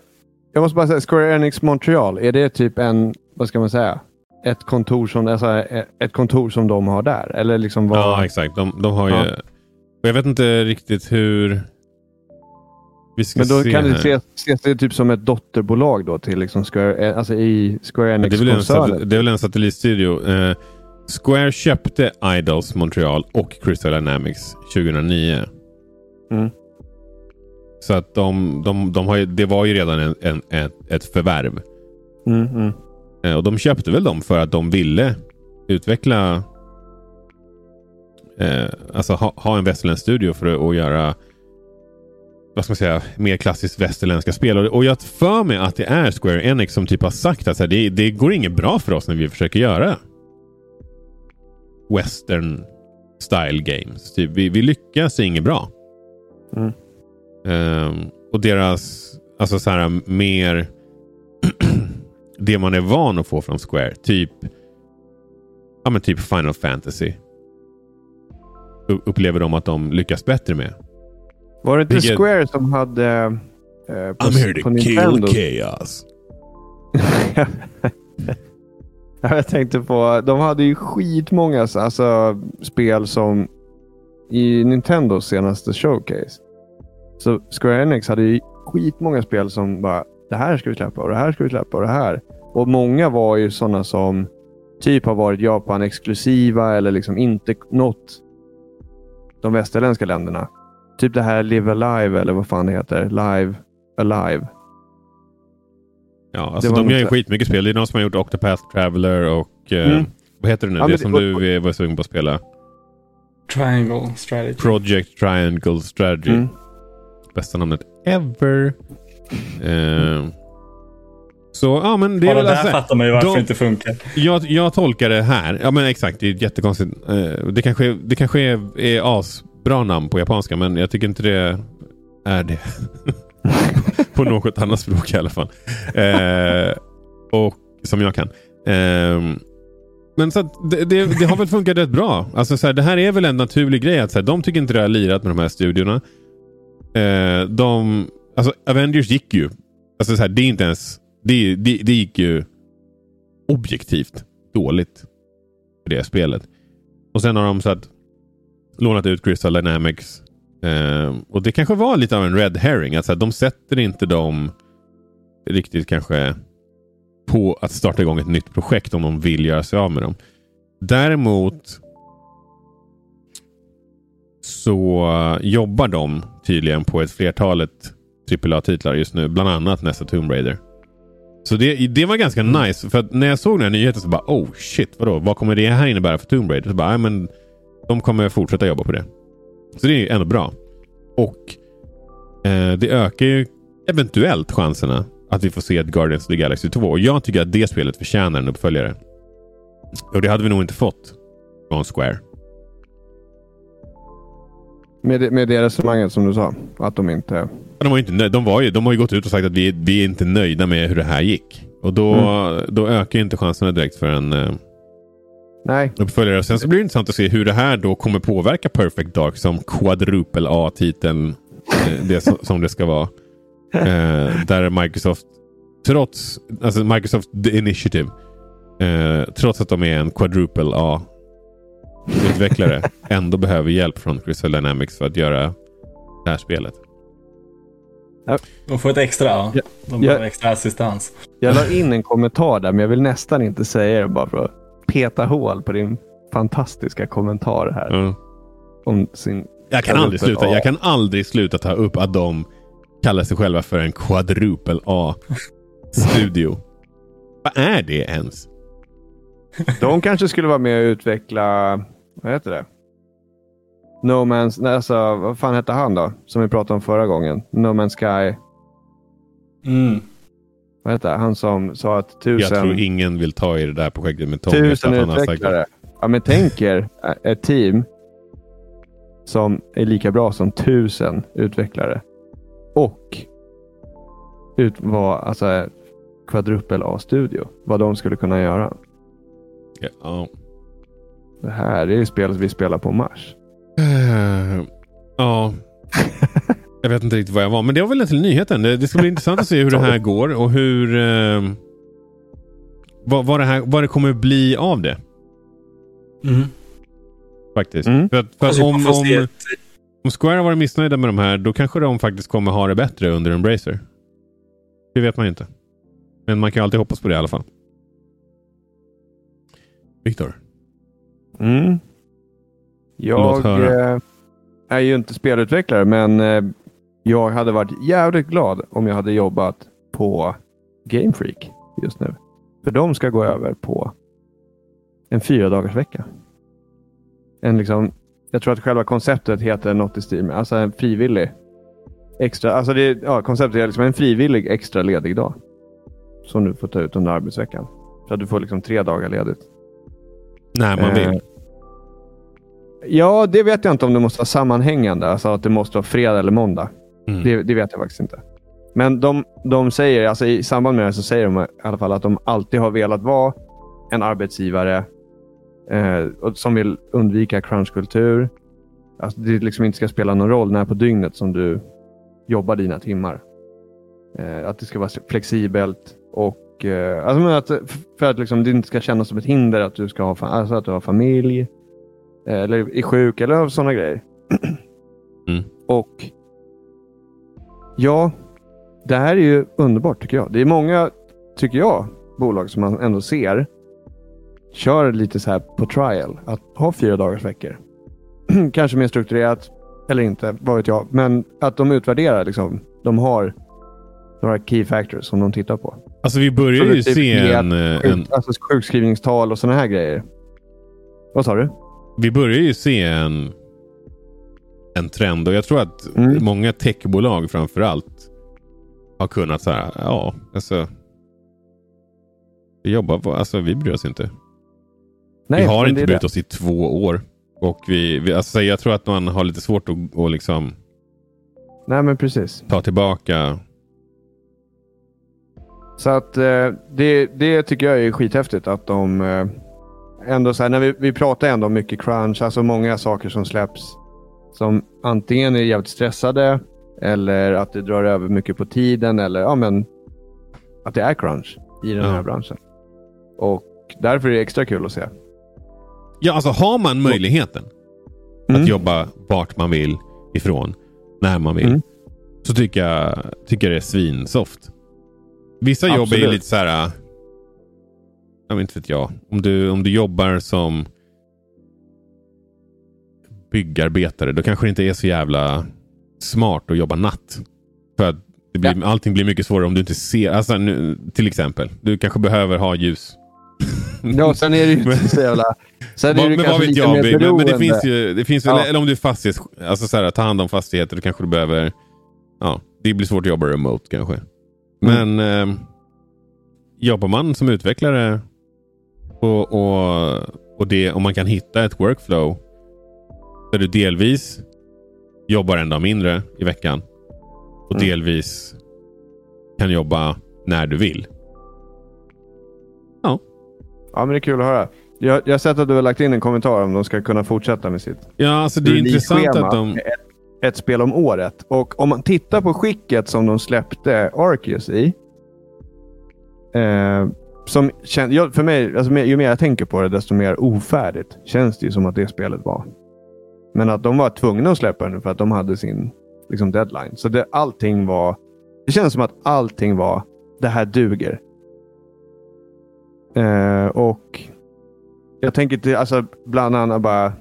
jag måste bara säga, Square Enix Montreal, är det typ en, vad ska man säga, ett kontor som, alltså, ett kontor som de har där? Eller liksom vad? ja, exakt. De, de har ju... Ja. Och jag vet inte riktigt hur... Vi ska Men då se kan det här. ses, ses det typ som ett dotterbolag då till liksom Square, alltså i Square det, Enix-koncernen? sat- det är väl en satellitstudio. Eh, Square köpte Idols Montreal och Crystal Dynamics 2009. Mm. Så att de, de, de har ju, det var ju redan en, en, ett, ett förvärv. Mm, mm. Och de köpte väl dem för att de ville utveckla eh, alltså ha, ha en västerländsk studio för att, göra vad ska man säga, mer klassiskt västerländska spel. Och, och jag för mig att det är Square Enix som typ har sagt att här, det, det går inget bra för oss när vi försöker göra western style games. Typ, vi, vi lyckas inget bra. Mm. Ehm, och deras, alltså så här mer det man är van att få från Square. Typ, ja men typ Final Fantasy. U- upplever de att de lyckas bättre med. Var det inte Vilket- Square som hade... Eh, på, på Nintendo? chaos. Ja, Jag tänkte på, de hade ju skitmånga alltså, spel som i Nintendos senaste showcase. Så Square Enix hade ju skitmånga spel som bara, det här ska vi släppa och det här ska vi släppa och det här. Och många var ju sådana som typ har varit Japan-exklusiva eller liksom inte nått de västerländska länderna. Typ det här Live Alive eller vad fan det heter. Live Alive. Ja, alltså Det de gör ju skitmycket spel. Det är de som har gjort Octopath Traveler och eh, Mm. vad heter det nu? Ja, det men som det- du eh, var sugen på att spela. Triangle strategy. Project Triangle Strategy. Mm. Bästa namnet ever. Eh, så ja, men det är väl där alltså, fattar man ju varför de- det inte funkar. jag, jag tolkar det här. Ja men exakt, det är jättekonstigt. Eh, det kanske, det kanske är, är asbra namn på japanska men jag tycker inte det är det. på något annat språk i alla fall. Eh, och Som jag kan. Eh, men så det, det, det har väl funkat rätt bra. Alltså så här, det här är väl en naturlig grej. att så här, De tycker inte det har lirat med de här studiorna. Eh, de, alltså Avengers gick ju. Alltså så här, det är inte ens... Det, det, det gick ju objektivt dåligt. För det spelet. Och sen har de så att lånat ut Crystal Dynamics. Eh, och det kanske var lite av en red herring. Alltså, de sätter inte dem riktigt kanske på att starta igång ett nytt projekt om de vill göra sig av med dem. Däremot så jobbar de tydligen på ett flertalet AAA-titlar just nu. Bland annat nästa Tomb Raider. Så det, det var ganska nice. För att när jag såg den här nyheten så bara oh shit, vadå? Vad kommer det här innebära för Tomb Raider? Så bara, "Ja, men de kommer fortsätta jobba på det. Så det är ju ändå bra. Och eh, det ökar ju eventuellt chanserna att vi får se ett Guardians of the Galaxy 2. Och jag tycker att det spelet förtjänar en uppföljare. Och det hade vi nog inte fått från Square. Med, med det resonemanget som du sa. Att de inte... De, var inte nöjda. de, var ju, de har ju gått ut och sagt att vi, vi är inte nöjda med hur det här gick. Och då, då ökar inte chanserna direkt för en eh, Nej. uppföljare. Sen så blir det intressant att se hur det här då kommer påverka Perfect Dark som quadrupel A-titeln. Eh, det som, som det ska vara. Eh, där Microsoft, trots alltså Microsoft Initiative, eh, trots att de är en quadrupel A-utvecklare, ändå behöver hjälp från Crystal Dynamics för att göra det här spelet. De får ett extra, ja. De behöver extra assistans. Jag la in en kommentar där, men jag vill nästan inte säga det bara för att peta hål på din fantastiska kommentar här. Ja. Om sin... Jag kan, aldrig sluta, ja. jag kan aldrig sluta ta upp att de kallar sig själva för en quadrupel A-studio. Vad är det ens? De kanske skulle vara med och utveckla... Vad heter det? No Man's... Nej, alltså, vad fan hette han då? Som vi pratade om förra gången. No Man's Sky. Mm. Vad heter det? Han som sa att Jag tusen, tror ingen vill ta i det där projektet med Tom. tusen utvecklare. Ja, men tänk er ä- ett team som är lika bra som tusen utvecklare. Och ut, var, alltså, kvadrupel A-studio. Vad de skulle kunna göra. Ja. Det här är ju spelet vi spelar på Mars. Eh, Ja. Jag vet inte riktigt vad jag var, men det var väl till nyheten. Det, det ska bli intressant att se hur det här går och hur... Eh, vad, vad, det här, vad det kommer bli av det. Mm. Faktiskt. Mm. För, att, för att Alltså, om, om, om Square har varit missnöjda med de här, då kanske de faktiskt kommer ha det bättre under Embracer. Det vet man ju inte. Men man kan ju alltid hoppas på det i alla fall. Viktor? Mm. Jag eh, är ju inte spelutvecklare, men eh, jag hade varit jävligt glad om jag hade jobbat på Game Freak just nu. För de ska gå över på en fyra dagars vecka. En liksom, jag tror att själva konceptet heter något i stil med alltså en frivillig extra, alltså det, ja, konceptet är liksom en frivillig extra ledig dag. Som du får ta ut under arbetsveckan. Så att du får liksom tre dagar ledigt. När man vill. Ja, det vet jag inte om det måste vara sammanhängande. Alltså att det måste vara fredag eller måndag. Mm. Det, det vet jag faktiskt inte. Men de, de säger, alltså i samband med det så säger de i alla fall att de alltid har velat vara en arbetsgivare eh, som vill undvika crunchkultur. Alltså det liksom inte ska spela någon roll när på dygnet som du jobbar dina timmar. Eh, att det ska vara flexibelt och eh, alltså att, för att liksom det inte ska kännas som ett hinder att du ska ha, alltså att du har familj eller är sjuk eller sådana grejer. Mm. Och ja, det här är ju underbart tycker jag. Det är många, tycker jag, bolag som man ändå ser kör lite så här på trial. Att ha fyra dagars veckor. Kanske mer strukturerat eller inte, vad vet jag. Men att de utvärderar liksom. De har några key factors som de tittar på. Alltså vi börjar ju se Produktivitet, en, eh, Sjuk, en... alltså sjukskrivningstal och sådana här grejer. Vad sa du? Vi börjar ju se en, en trend och jag tror att Mm. många techbolag framför allt har kunnat så här, ja, alltså. Vi jobbar på, alltså vi bryr oss inte. vi har inte brytt oss i två år. Och vi, vi, alltså jag tror att man har lite svårt att, att liksom Nej, men precis. ta tillbaka. Så att eh, det, det tycker jag är skithäftigt att de eh, ändå så här, när vi, vi pratar ändå om mycket crunch, alltså många saker som släpps som antingen är jävligt stressade eller att det drar över mycket på tiden eller ja, men att det är crunch i den Ja. här branschen. Och därför är det extra kul att se. Ja, alltså har man möjligheten Mm. att jobba vart man vill ifrån, när man vill. Mm. Så tycker jag, tycker jag det är svinsoft. Vissa jobb är Absolut. lite så här. Vet inte vet jag. Om du, om du jobbar som byggarbetare. Då kanske det inte är så jävla smart att jobba natt. För att det blir, allting blir mycket svårare om du inte ser. Alltså, nu, till exempel. Du kanske behöver ha ljus. Ja, sen är det ju inte så jävla... Sen är det men vad kanske vet lite jag? mer Men, men det finns ju, det finns Ja. eller om du är fastighets, alltså så här, ta hand om fastigheter, då kanske du behöver, ja, det blir svårt att jobba remote kanske. Mm. Men eh, jobbar man som utvecklare och, och, och det, om man kan hitta ett workflow där du delvis jobbar en dag mindre i veckan och Mm. delvis kan jobba när du vill. Ja, men det är kul att höra. Jag, jag har sett att du har lagt in en kommentar om de ska kunna fortsätta med sitt Ja, alltså det är intressant att de... Ett, ett spel om året. Och om man tittar på skicket som de släppte Arceus i. Eh, som känns... för mig, alltså, ju mer jag tänker på det, desto mer ofärdigt känns det ju som att det spelet var. Men att de var tvungna att släppa den för att de hade sin liksom, deadline. Så det, allting var... Det känns som att allting var, det här duger. Eh, och jag tänker till, alltså bland annat bara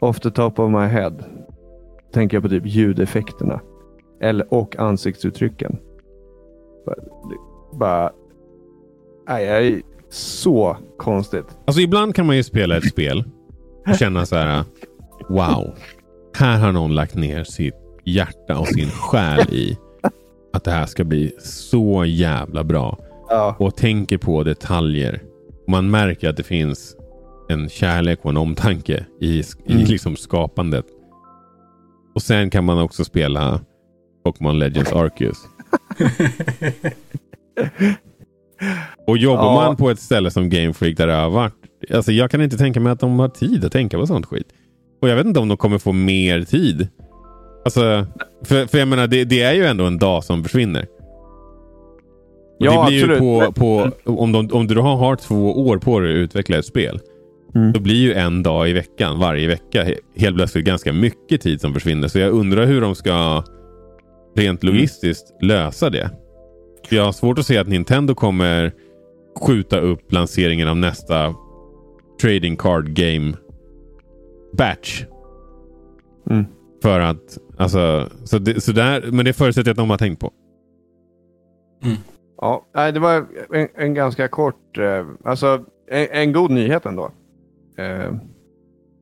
off the top of my head. Tänker jag på typ ljudeffekterna. Eller, och ansiktsuttrycken. Bara, bara nej, jag är så konstigt. Alltså ibland kan man ju spela ett spel och känna så här. Wow. Här har någon lagt ner sitt hjärta och sin själ i att det här ska bli så jävla bra. Ja. Och tänker på detaljer. Man märker att det finns en kärlek och en omtanke i, i Mm. liksom skapandet. Och sen kan man också spela Pokémon Legends Arceus. Och jobbar Ja. man på ett ställe som Game Freak där det har varit. Alltså jag kan inte tänka mig att de har tid att tänka på sånt skit. Och jag vet inte om de kommer få mer tid. Alltså, för, för jag menar det, det är ju ändå en dag som försvinner. Och Ja, det blir absolut. ju på, på om, de, om du har, har två år på dig att utveckla ett spel. Mm. Då blir ju en dag i veckan, varje vecka, he- helt plötsligt ganska mycket tid som försvinner. Så jag undrar hur de ska rent Mm. logistiskt lösa det. Jag har svårt att se att Nintendo kommer skjuta upp lanseringen av nästa trading card game batch. Mm. För att, alltså, så det, så där, men det förutsätter jag att de har tänkt på. Ja, nej, det var en, en ganska kort, eh, alltså en, en god nyhet ändå. Eh,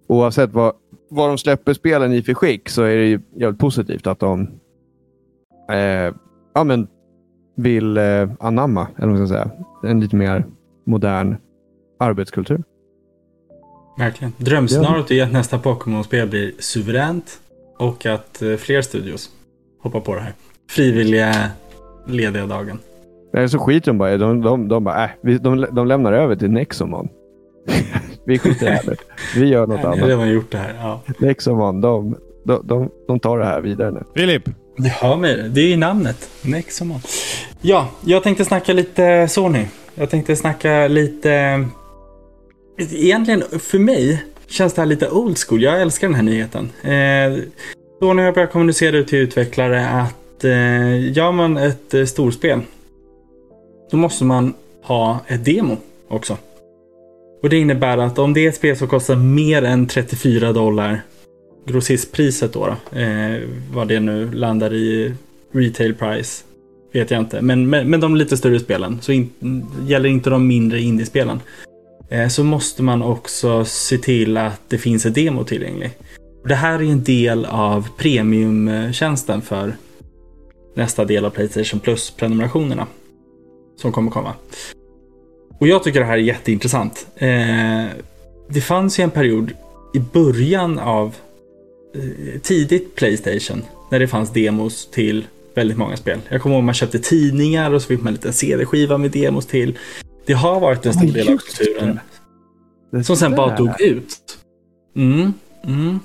oavsett vad, vad de släpper spelen i för skick så är det ju jävligt positivt att de eh, ja, men vill eh, anamma, eller vad man ska säga, en lite mer modern arbetskultur. Verkligen. Drömscenariot är att nästa Pokémon-spel blir suveränt och att eh, fler studios hoppar på det här. Frivilliga lediga dagen. Eller så skiter de bara de, de, de bara, äh, vi, de, de lämnar över till Nexomon. vi skiter i det här. Vi gör något Nej, Ni har annat. redan gjort det här. Ja. Nexomon, de, de, de, de tar det här vidare nu. Filip! Det hör mig. Det är i namnet. Nexomon. Ja, jag tänkte snacka lite Sony. Jag tänkte snacka lite... Egentligen, för mig känns det här lite old school. Jag älskar den här nyheten. Eh, Sony har börjat kommunicera ut till utvecklare att eh, gör man ett eh, storspel då måste man ha ett demo också. Och det innebär att om det är ett spel som kostar mer än 34 dollar grossistpriset då, då eh, vad det nu landar i retail price vet jag inte. Men, men, men de lite större spelen, så in, gäller inte de mindre indiespelen. Eh, så måste man också se till att det finns ett demo tillgänglig. Det här är en del av premiumtjänsten för nästa del av Playstation Plus-prenumerationerna. Som kommer komma. Och jag tycker det här är jätteintressant. Eh, det fanns ju en period i början av tidigt Playstation när det fanns demos till väldigt många spel. Jag kommer ihåg man köpte tidningar och så fick man en liten CD-skiva med demos till. Det har varit en stor del av kulturen som sen bara dog ut. Mm, mm.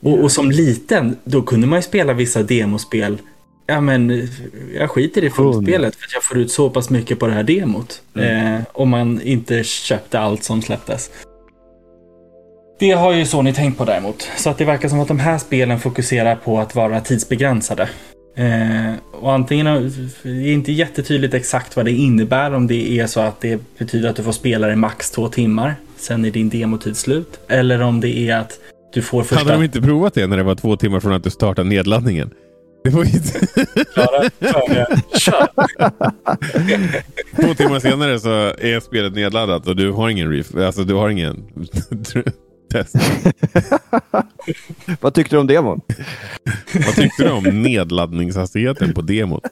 Och, och som liten, då kunde man ju spela vissa demospel. Ja men, jag skiter i fullspelet för att jag får ut så pass mycket på det här demot. Eh, om man inte köpte allt som släpptes. Det har ju Sony tänkt på däremot. Så att det verkar som att de här spelen fokuserar på att vara tidsbegränsade. Eh, och antingen, det är inte jättetydligt exakt vad det innebär. Om det är så att det betyder att du får spela i max två timmar. Sen är din demotid slut. Eller om det är att du får första... Hade de inte provat det när det var två timmar från att du startade nedladdningen? Det var inte... klara. Kör! Två timmar senare så är spelet nedladdat och du har ingen ref... Alltså du har ingen test. Vad tyckte du om demon? Vad tyckte du om nedladdningshastigheten på demot?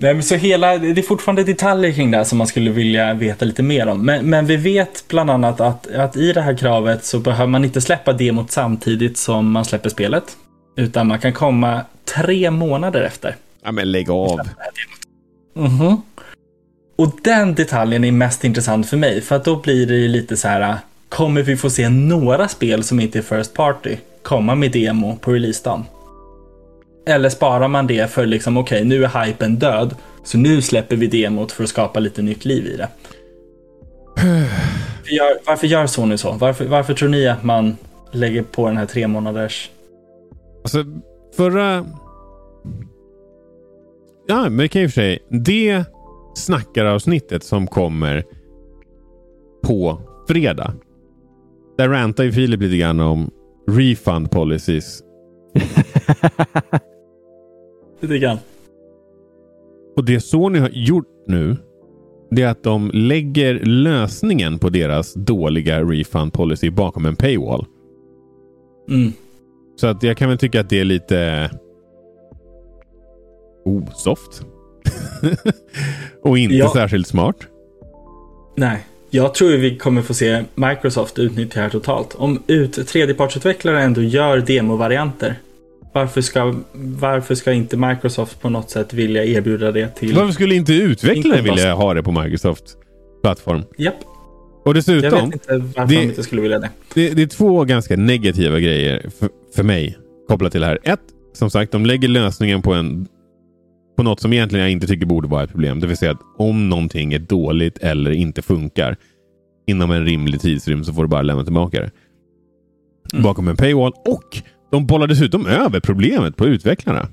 Nej, men så hela, det är fortfarande detaljer kring det här som man skulle vilja veta lite mer om. Men, men vi vet bland annat att, att i det här kravet så behöver man inte släppa demot samtidigt som man släpper spelet. Utan man kan komma tre månader efter. Ja men lägg av. Mhm. Och den detaljen är mest intressant för mig. För att då blir det ju lite så här. Kommer vi få se några spel som inte är First Party komma med demo på releasedagen? Eller sparar man det för liksom okej, nu är hypen död. Så nu släpper vi demot för att skapa lite nytt liv i det. Varför gör, varför gör Sony så? Varför, varför tror ni att man lägger på den här tre månaders... Alltså förra... Ja men det kan och för sig. Det snackaravsnittet som kommer på fredag. Där rantar ju Filip lite grann om refund policies. Lite grann. Och det Sony har gjort nu. Det är att de lägger lösningen på deras dåliga refund policy bakom en paywall. Mm. Så att jag kan väl tycka att det är lite osoft. och inte Ja. särskilt smart. Nej, jag tror vi kommer få se Microsoft utnyttja det här totalt. Om ut, tredjepartsutvecklare ändå gör demovarianter. Varför ska, varför ska inte Microsoft på något sätt vilja erbjuda det till... Varför skulle inte utvecklaren Inte vilja ha det på Microsoft plattform? Japp, Och jag dessutom, vet inte varför det- de inte skulle vilja det. det, det är två ganska negativa grejer för, för mig kopplat till det här. Ett, som sagt, de lägger lösningen på en på något som egentligen jag inte tycker borde vara ett problem. Det vill säga att om någonting är dåligt eller inte funkar inom en rimlig tidsrymd så får du bara lämna tillbaka det. Mm. Bakom en paywall. Och de bollar dessutom över problemet på utvecklarna.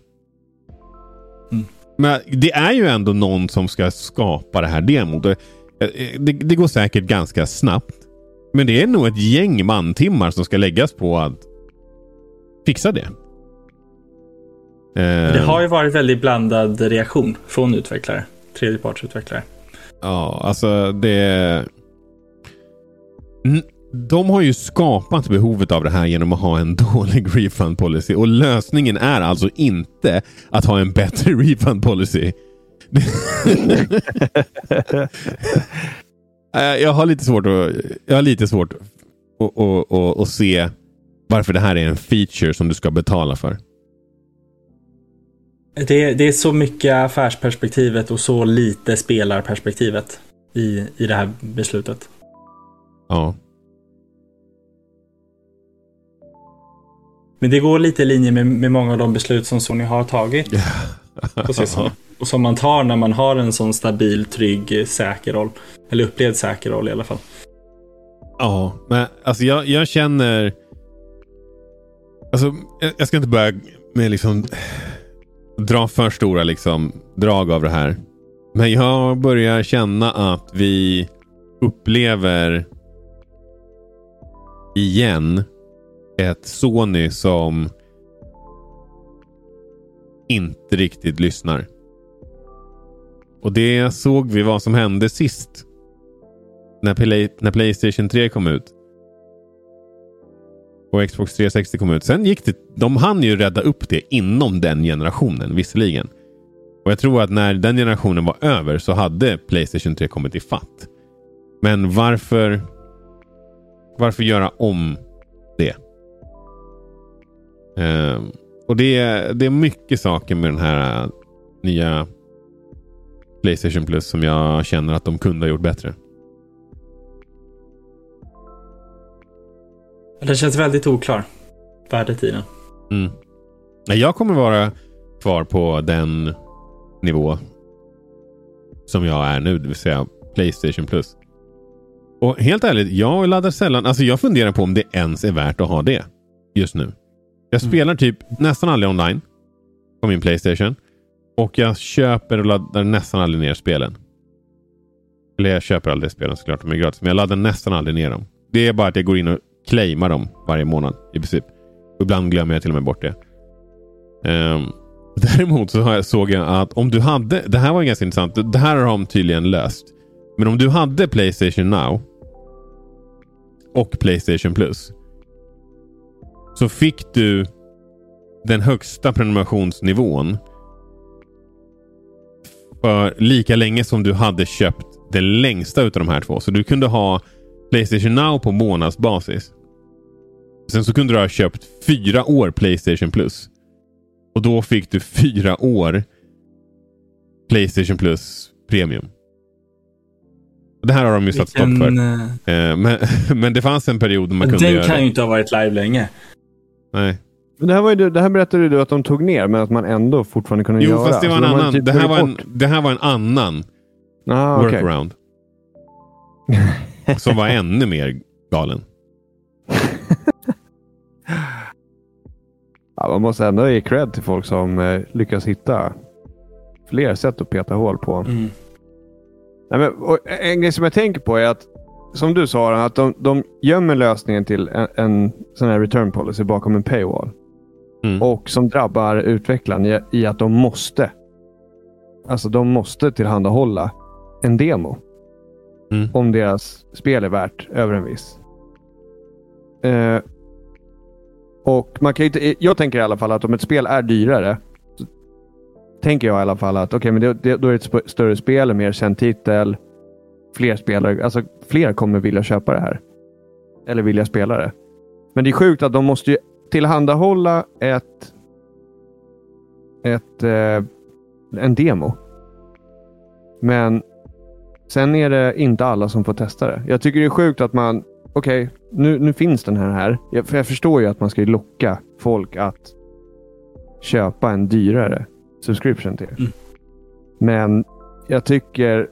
Mm. Men det är ju ändå någon som ska skapa det här demot. Och, eh, Det, det går säkert ganska snabbt. Men det är nog ett gäng mantimmar som ska läggas på att fixa det. Eh, Det har ju varit väldigt blandad reaktion från utvecklare. Tredjepartsutvecklare. Ja, alltså det... De har ju skapat behovet av det här genom att ha en dålig refund policy. Och lösningen är alltså inte att ha en bättre refund policy. Eh, jag har lite svårt att, jag har lite svårt att, att, att, att se varför det här är en feature som du ska betala för. Det, det är så mycket affärsperspektivet och så lite spelarperspektivet i, i det här beslutet. Ja. Men det går lite i linje med, med många av de beslut som Sony har tagit. säsong. Och som man tar när man har en sån stabil, trygg, säker roll. Eller upplevd säker roll i alla fall. Ja, men alltså jag, jag känner... Alltså, jag, jag ska inte börja med liksom dra för stora liksom, drag av det här. Men jag börjar känna att vi upplever igen ett Sony som inte riktigt lyssnar. Och det såg vi vad som hände sist. När, Play, när Playstation 3 kom ut. Och Xbox 360 kom ut. Sen gick det. De hann ju rädda upp det inom den generationen visserligen. Och jag tror att när den generationen var över så hade Playstation 3 kommit i fatt. Men varför? Varför göra om det? Um, och det är, det är mycket saker med den här äh, nya Playstation Plus som jag känner att de kunde ha gjort bättre. Det känns väldigt oklar. Värdet i den. Mm. Jag kommer vara kvar på den nivå som jag är nu, det vill säga Playstation Plus. Och helt ärligt, jag laddar sällan. Alltså jag funderar på om det ens är värt att ha det just nu. Jag mm. spelar typ nästan aldrig online på min Playstation. Och jag köper och laddar nästan aldrig ner spelen. Eller jag köper aldrig spelen såklart, de är gratis. Men jag laddar nästan aldrig ner dem. Det är bara att jag går in och Claima dem varje månad i princip. Ibland glömmer jag till och med bort det. Um, däremot så såg jag att om du hade, det här var ganska intressant. Det här har de tydligen löst. Men om du hade Playstation Now och Playstation Plus så fick du den högsta prenumerationsnivån för lika länge som du hade köpt det längsta utav de här två. Så du kunde ha Playstation Now på månadsbasis. Sen så kunde du ha köpt fyra år Playstation Plus. Och då fick du fyra år Playstation Plus Premium. Det här har de ju satt stopp för. Uh, men, men det fanns en period man kunde den göra Den kan ju inte ha varit live länge. Nej. Men det, här var ju, det här berättade du att de tog ner, men att man ändå fortfarande kunde jo, göra. Jo, fast det var, en annan, typ det, här var en, det här var en annan ah, workaround. Okay. som var ännu mer galen. ja, man måste ändå ge cred till folk som eh, lyckas hitta fler sätt att peta hål på. Mm. Nej, men, en grej som jag tänker på är att, som du sa, att de, de gömmer lösningen till en, en sån här return policy bakom en paywall. Mm. Och som drabbar utvecklaren i, i, att de måste. Alltså de måste tillhandahålla en demo. Mm. Om deras spel är värt över en viss. Eh, och man kan inte, jag tänker i alla fall att om ett spel är dyrare. Så tänker jag i alla fall att okay, men det, det, då är det ett större spel, mer känd titel. Fler spelare, alltså fler kommer vilja köpa det här. Eller vilja spela det. Men det är sjukt att de måste ju tillhandahålla ett, ett, eh, en demo. Men sen är det inte alla som får testa det. Jag tycker det är sjukt att man, okej, okay, nu, nu finns den här här. Jag, för jag förstår ju att man ska locka folk att köpa en dyrare subscription till. Mm. Men jag tycker,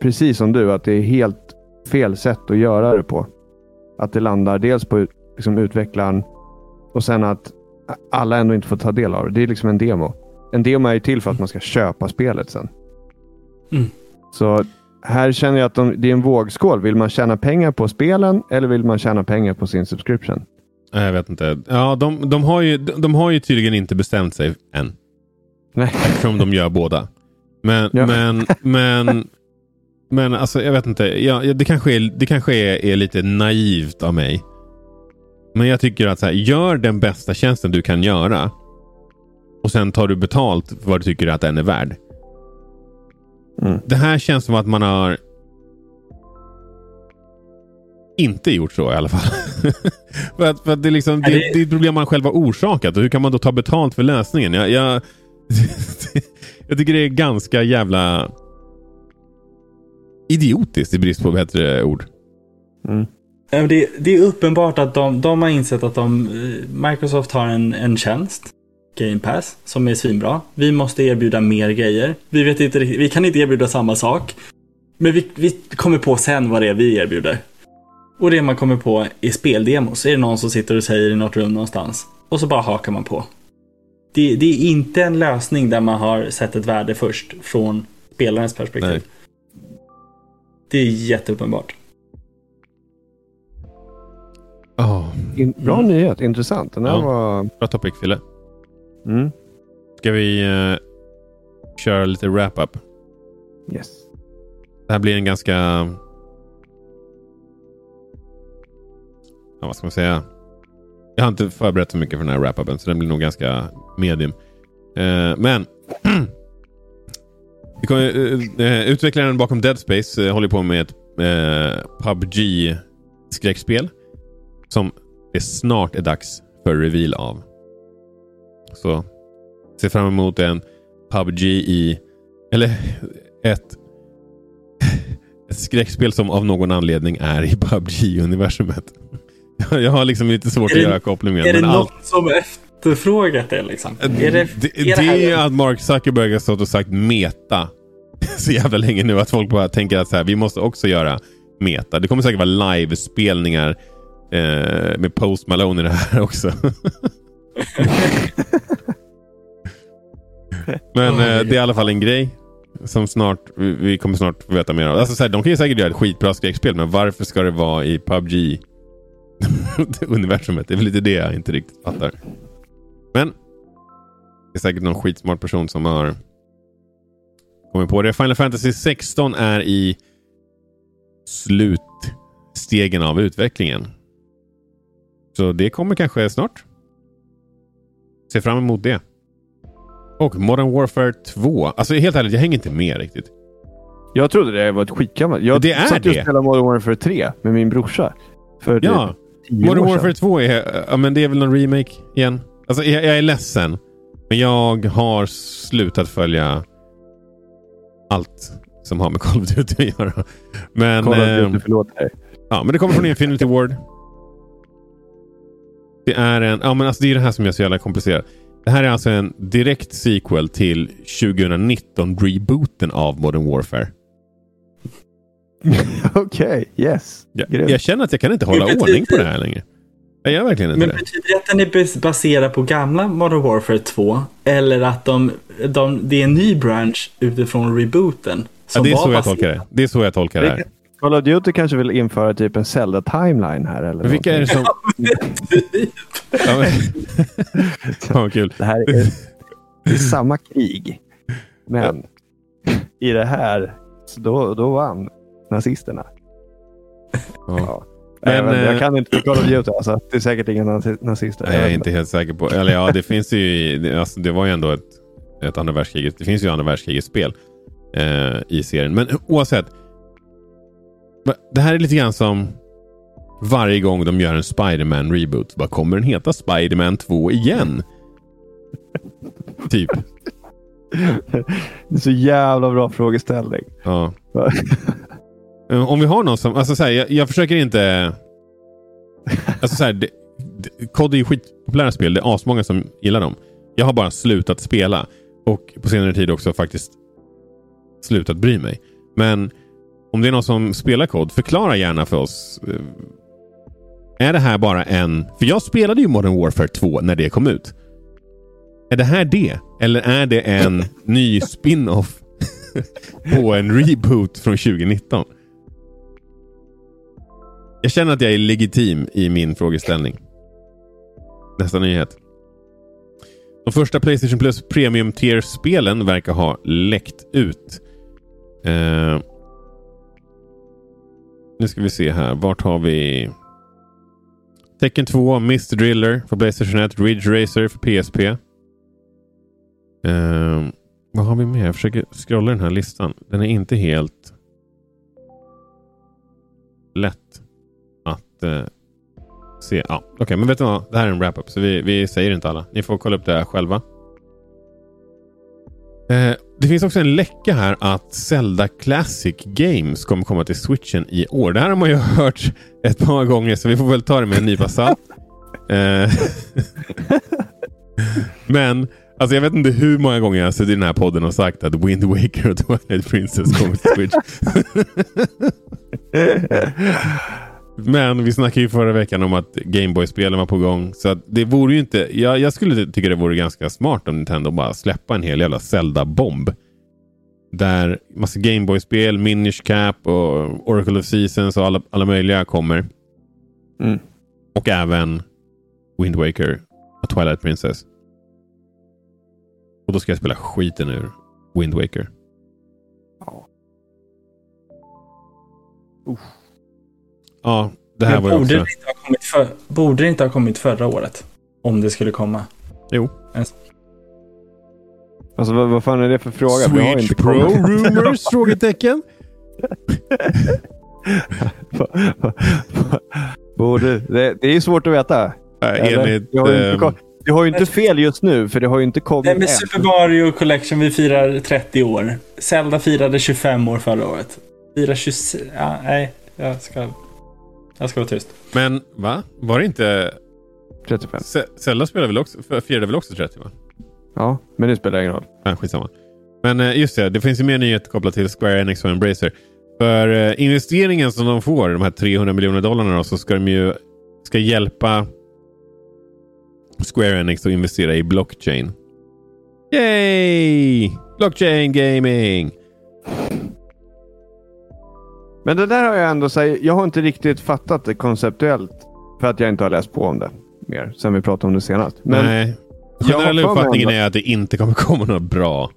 precis som du, att det är helt fel sätt att göra det på. Att det landar dels på liksom, utvecklaren och sen att alla ändå inte får ta del av det. Det är liksom en demo. En demo är till för att man ska köpa spelet sen. Mm. Så här känner jag att de, det är en vågskål. Vill man tjäna pengar på spelen eller vill man tjäna pengar på sin subscription? Jag vet inte. Ja, de, de, har ju, de, har ju tydligen inte bestämt sig än. Nej. Eftersom de gör båda. Men, ja. men, men Men alltså, jag vet inte. Ja, det kanske, är, det kanske är, är lite naivt av mig. Men jag tycker att så här, gör den bästa tjänsten du kan göra. Och sen tar du betalt för vad du tycker att den är värd. Mm. Det här känns som att man har inte gjort så i alla fall. för att, för att det, är liksom, det, det- är ett problem man själv har orsakat. Och hur kan man då ta betalt för lösningen? Jag, jag, jag tycker det är ganska jävla idiotiskt i brist på bättre ord. Mm. Det, det är uppenbart att de, de har insett att de, eh, Microsoft har en, en tjänst, Game Pass, som är svinbra. Vi måste erbjuda mer grejer. Vi, vet inte, vi kan inte erbjuda samma sak. Men vi, vi kommer på sen vad det är vi erbjuder. Och det man kommer på är speldemos. Är det någon som sitter och säger i något rum någonstans. Och så bara hakar man på. Det, det är inte en lösning där man har sett ett värde först från spelarens perspektiv. Nej. Det är jätteuppenbart. Oh, In, bra Mm. nyhet, intressant. Den här Ja. var... bra topic Fille. Mm. Ska vi eh, köra lite wrap-up? Yes. Det här blir en ganska... Ja, vad ska man säga? Jag har inte förberett så mycket för den här wrap-upen, så den blir nog ganska medium. Eh, men... vi kommer, eh, eh, utvecklaren bakom Dead Space eh, håller på med ett eh, PubG-skräckspel. Som det snart är dags för reveal av. Så se fram emot en PubG i... Eller ett ett skräckspel som av någon anledning är i PubG-universumet. Jag har liksom lite svårt Är att det- göra kopplingen. Är det något som efterfrågat det liksom? Är det, det, är det, det är att Mark Zuckerberg har stått och sagt meta så jävla länge nu att folk bara tänker att så här, vi måste också göra meta. Det kommer säkert vara live-spelningar eh, med Post Malone i det här också. Men eh, det är i alla fall en grej som snart, vi vi kommer snart få veta mer av. Alltså, så här, de kan ju säkert göra ett skitbra skräckspel, men varför ska det vara i PubG universumet? Det är väl lite det jag inte riktigt fattar. Men det är säkert någon skitsmart person som har kommit på det. Final Fantasy 16 är i slutstegen av utvecklingen. Så det kommer kanske snart. Se fram emot det. Och Modern Warfare 2. Alltså helt ärligt, jag hänger inte med riktigt. Jag trodde det var ett skitgammalt. Jag Det är satt ju och det. spelade Modern Warfare 3 med min brorsa. För Ja, typ tio Modern. Warfare 2 är, ja, men det är väl någon remake igen. Alltså jag, jag är ledsen. Men jag har slutat följa allt som har med Call of Duty att göra. Men, Call of ehm, Duty, förlåt dig. ja, men det kommer från Infinity Ward. Det är en, ja men alltså det är det här som är så jävla komplicerat. Det här är alltså en direkt sequel till 2019-rebooten av Modern Warfare. Okej, yes. Jag, jag känner att jag kan inte hålla Men betyder- ordning på det här längre. Jag gör verkligen inte Men det. betyder det att den är bas- baserad på gamla Modern Warfare 2? Eller att de, de, det är en ny branch utifrån rebooten? Ja, det är så jag baserad- tolkar det. Det är så jag tolkar det här. Call of Duty kanske vill införa typ en Zelda-timeline här. Eller Men vilka är det någonting. som... Ja, men... Fan vad kul. Det här är, det är samma krig. Men i det här, så då, då vann nazisterna. Ja. Ja. Men, Men, jag eh, kan inte Call of Duty. Alltså. Det är säkert inga nazi- nazister. Nej, jag är inte helt säker på. Eller ja, det finns ju... Alltså, det var ju ändå ett, ett andra världskriget. Det finns ju andra världskrigets spel eh, i serien. Men oavsett. Det här är lite grann som varje gång de gör en Spider-Man reboot. Vad kommer den heta Spider-Man 2 igen? typ. Det är så jävla bra frågeställning. Ja. Om vi har någon som... Alltså så här, jag, jag försöker inte... Alltså så här, det, det, COD är ju skitpopulära spel. Det är asmånga som gillar dem. Jag har bara slutat spela. Och på senare tid också faktiskt slutat bry mig. Men om det är någon som spelar COD, förklara gärna för oss. Eh, Är det här bara en... För jag spelade ju Modern Warfare 2 när det kom ut. Är det här det? Eller är det en ny spin-off på en reboot från 2019? Jag känner att jag är legitim i min frågeställning. Nästa nyhet. De första Playstation Plus Premium Tier-spelen verkar ha läckt ut. Eh, nu ska vi se här. Vart har vi? Tecken 2, Mr Driller för Playstation 1, Ridge Racer för PSP. Um, ehm, vad har vi mer? Jag försöker scrolla den här listan. Den är inte helt lätt att uh, se. Ja, Okej, okay, men vet du vad? Det här är en wrap-up, så vi, vi säger inte alla. Ni får kolla upp det här själva. Eh, det finns också en läcka här att Zelda Classic Games kommer komma till switchen i år. Det här har man ju hört ett par gånger, så vi får väl ta det med en nypa salt. Eh, men Alltså jag vet inte hur många gånger jag har suttit i den här podden och sagt att Wind Waker och Twilight Princess kommer till Switch. Men vi snackade ju förra veckan om att Gameboy-spelen var på gång. Så det vore ju inte... Jag, jag, skulle tycka det vore ganska smart om Nintendo bara släppa en hel jävla Zelda-bomb. Där massa Gameboy-spel, Minish Cap och Oracle of Seasons och alla, alla möjliga kommer. Mm. Och även Wind Waker och Twilight Princess. Och då ska jag spela skiten ur Wind Waker. Ja. Ja, det här Men var ju borde, också... det inte ha kommit för, borde det inte ha kommit förra året? Om det skulle komma. Jo. Alltså vad, vad fan är det för fråga? Vi har Switch inte Pro kommit- Rumors? Frågetecken. Borde, det, det är ju svårt att veta. Eller? Enligt... Det har ju inte, ehm, kom, det har ju inte fel just nu, för det har ju inte kommit Nej, men än. Super Mario Collection, vi firar 30 år. Zelda firade 25 år förra året. Firar 26... Ja, nej, jag ska... Jag ska vara tyst. Men va? Var det inte... 35. Se- Zelda spelade väl också, firade väl också 30 va? Ja, men det spelar ingen roll. Nej, skitsamma. Men eh, just det, det finns ju mer nyheter kopplat till Square Enix och Embracer. För eh, investeringen som de får, de här 300 miljoner dollarna, då, så ska de ju ska hjälpa Square Enix att investera i blockchain. Yay! Blockchain gaming! Men det där har jag ändå sagt, jag har inte riktigt fattat det konceptuellt. För att jag inte har läst på om det mer sen vi pratade om det senast. Men Nej. Generella uppfattningen ändå- är att det inte kommer komma något bra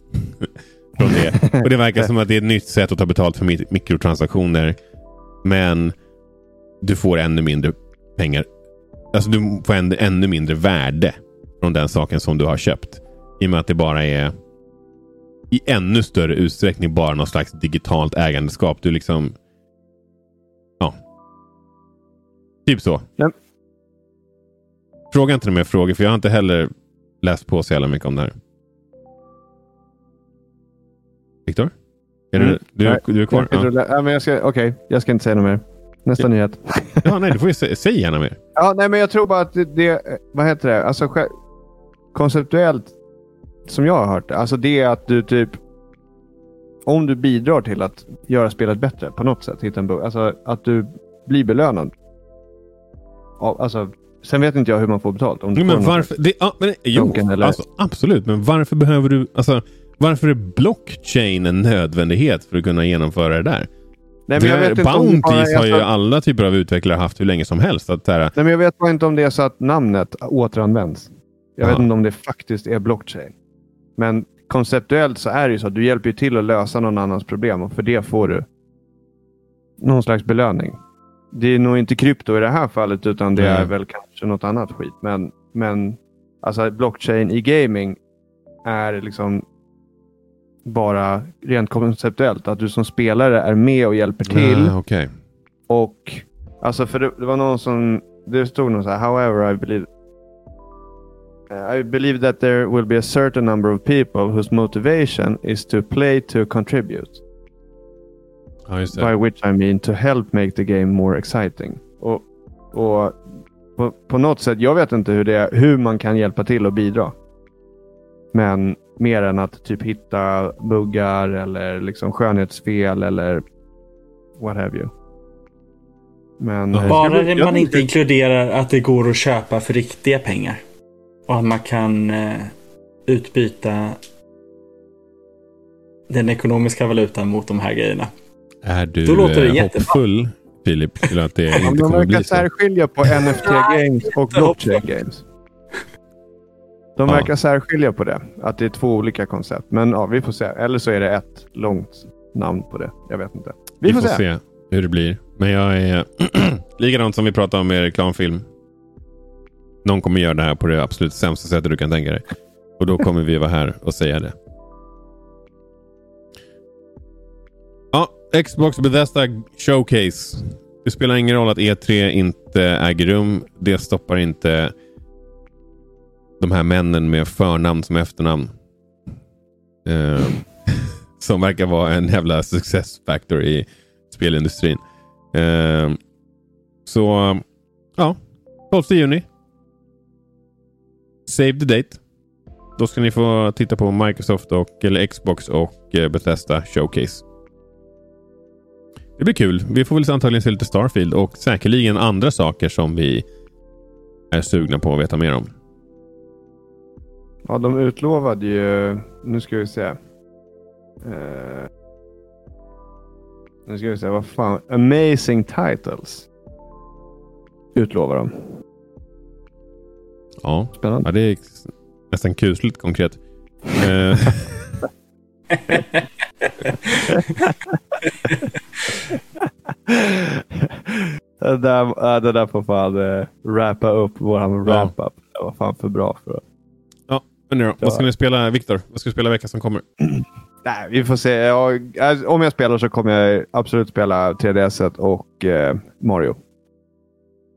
från det. Och det verkar som att det är ett nytt sätt att ta betalt för mi- mikrotransaktioner. Men du får ännu mindre pengar. Alltså du får ännu, ännu mindre värde från den saken som du har köpt. I och med att det bara är i ännu större utsträckning bara något slags digitalt ägandeskap. Du liksom... Typ så. Ja. Fråga inte mer frågor för jag har inte heller läst på så jävla mycket om det här. Viktor? Är Mm. du, du, du är kvar? Jag, Ja. ja. ja, men jag ska, Okej, jag ska inte säga något mer. Nästa nyhet. ja, nej, du får ju sä- säg gärna mer. Ja, nej, men jag tror bara att det, det vad heter det, alltså sj- konceptuellt som jag har hört det, alltså det är att du typ om du bidrar till att göra spelet bättre på något sätt, hitta en bugg, alltså att du blir belönad. Alltså, sen vet inte jag hur man får betalt. Om du men varför? Det, ja, men, jo, eller- alltså, absolut. Men varför behöver du... Alltså, varför är blockchain en nödvändighet för att kunna genomföra det där? Nej, men jag vet inte om det bara har ju alla typer av utvecklare haft hur länge som helst. Att, här, Nej, men jag vet bara inte om det är så att namnet återanvänds. Jag vet Ja. inte om det faktiskt är blockchain. Men konceptuellt så är det ju så att du hjälper till att lösa någon annans problem och för det får du någon slags belöning. Det är nog inte krypto i det här fallet utan det Nej. är väl kanske något annat skit. Men, men alltså blockchain i gaming är liksom bara rent konceptuellt. Att du som spelare är med och hjälper till. Ah, okej. Och alltså för det, det var någon som, det stod någon så här, however I believe uh, I believe that there will be a certain number of people whose motivation is to play to contribute. Ja, just By which I mean to help make the game more exciting. Och, och på, på något sätt, jag vet inte hur, det, hur man kan hjälpa till och bidra. Men mer än att typ hitta buggar eller liksom skönhetsfel eller what have you. Men, eh, Bara jag- jag- man inte inkluderar att det går att köpa för riktiga pengar. Och att man kan eh, utbyta den ekonomiska valutan mot de här grejerna. Är du Då låter det eh, hoppfull, Filip, till att det Ja, inte de kommer verkar bli så? särskilja på NFT games och blockchain games. De Ja. verkar särskilja på det. Att det är två olika koncept. Men ja, vi får se. Eller så är det ett långt namn på det. Jag vet inte. Vi, får, se. Vi hur det blir. Men jag är likadant som vi pratade om med reklamfilm. Någon kommer göra det här på det absolut sämsta sättet du kan tänka dig. Och då kommer vi vara här och säga det. Xbox Bethesda Showcase. Det spelar ingen roll att E3 inte äger rum. Det stoppar inte de här männen med förnamn som efternamn. Eh, som verkar vara en jävla success factor i spelindustrin. Eh, så ja, 12 juni. Save the date. Då ska ni få titta på Microsoft och eller Xbox och eh, Bethesda Showcase. Det blir kul. Vi får väl antagligen se lite Starfield och säkerligen andra saker som vi är sugna på att veta mer om. Ja, de utlovade ju... Nu ska vi se. Uh, nu ska vi se, vad fan. Amazing titles. Utlovar de. Ja, Spännande. ja det är nästan kusligt konkret. Eh, det, där, äh, det där får fan uh, wrappa upp våran Ja. wrap-up. Det var fan för bra för att... men nu då, vad ska ni spela, Viktor? Vad ska du spela veckan som kommer? Nej, vi får se. Jag, alltså, om jag spelar så kommer jag absolut spela 3DS och eh, Mario.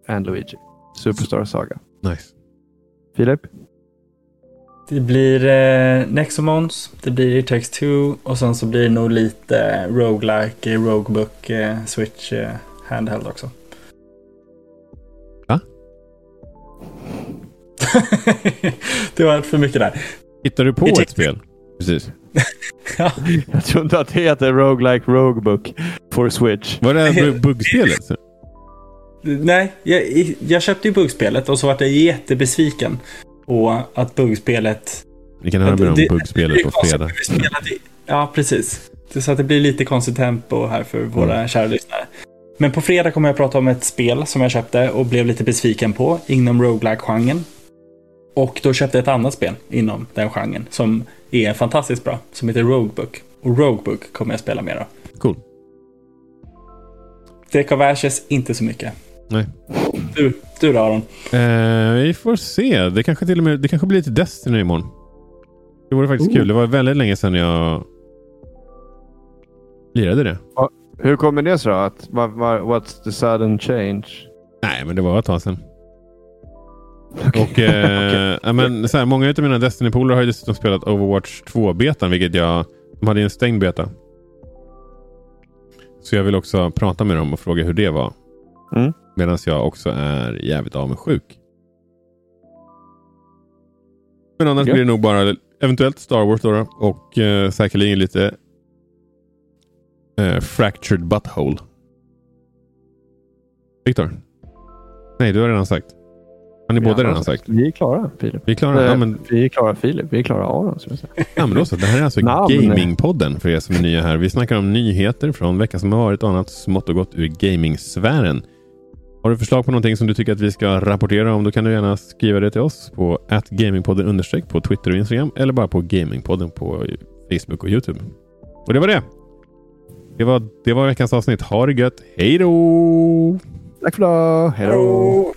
And Luigi. Superstar Saga. Nice. Filip? Det blir eh, Nexomons, det blir It takes two och sen så blir det nog lite roguelike, eh, roguebook, eh, switch, eh, handheld också. Va? det var för mycket där. Hittar du på It ett spel? Precis. Ja, Jag tror inte att det heter Roguelike Roguebook for Switch. Var det här bu- buggspelet? nej, jag, jag köpte ju buggspelet och så var jag jättebesviken på att buggspelet Vi kan höra mer om buggspelet på fredag. Ja, precis. Så att det blir lite konstigt tempo här för våra Mm. kära lyssnare. Men på fredag kommer jag prata om ett spel som jag köpte och blev lite besviken på inom roguelike-genren. Och då köpte jag ett annat spel inom den genren som är fantastiskt bra, som heter Roguebook. Och Roguebook kommer jag spela mer av. Cool. Deck of Ashes, inte så mycket. Nej. Du, du då Aron? Eh, vi får se. Det kanske till och med det kanske blir lite Destiny imorgon. Det vore faktiskt Oh. kul. Det var väldigt länge sedan jag lirade det. Hur kommer det sig då? Att, what's the sudden change? Nej, men det var ett tag sedan. Och, eh, ja, men, så här, många av mina Destiny-polare har ju dessutom spelat Overwatch 2-betan, vilket jag... De hade ju en stängd beta. Så jag vill också prata med dem och fråga hur det var. Mm. Medan jag också är jävligt avundsjuk. Men annars Ja. blir det nog bara eventuellt Star Wars då, och eh, säkerligen lite eh, Fractured Butthole. Viktor? Nej, du har redan sagt. Har ni båda redan sagt? Vi är klara Filip. Vi är klara? Ja, Eh, men, Vi är klara Filip. Vi är klara Aron. Ja, men då så. Det här är alltså. Gamingpodden för er som är nya här. Vi snackar om nyheter från veckan som har varit och annat smått och gott ur gamingsfären. Har du förslag på någonting som du tycker att vi ska rapportera om då kan du gärna skriva det till oss på gamingpodden understreck på Twitter och Instagram eller bara på gamingpodden på Facebook och Youtube. Och det var det. Det var, det var veckans avsnitt. Ha det gött. Hej då! Tack för idag. Hej då.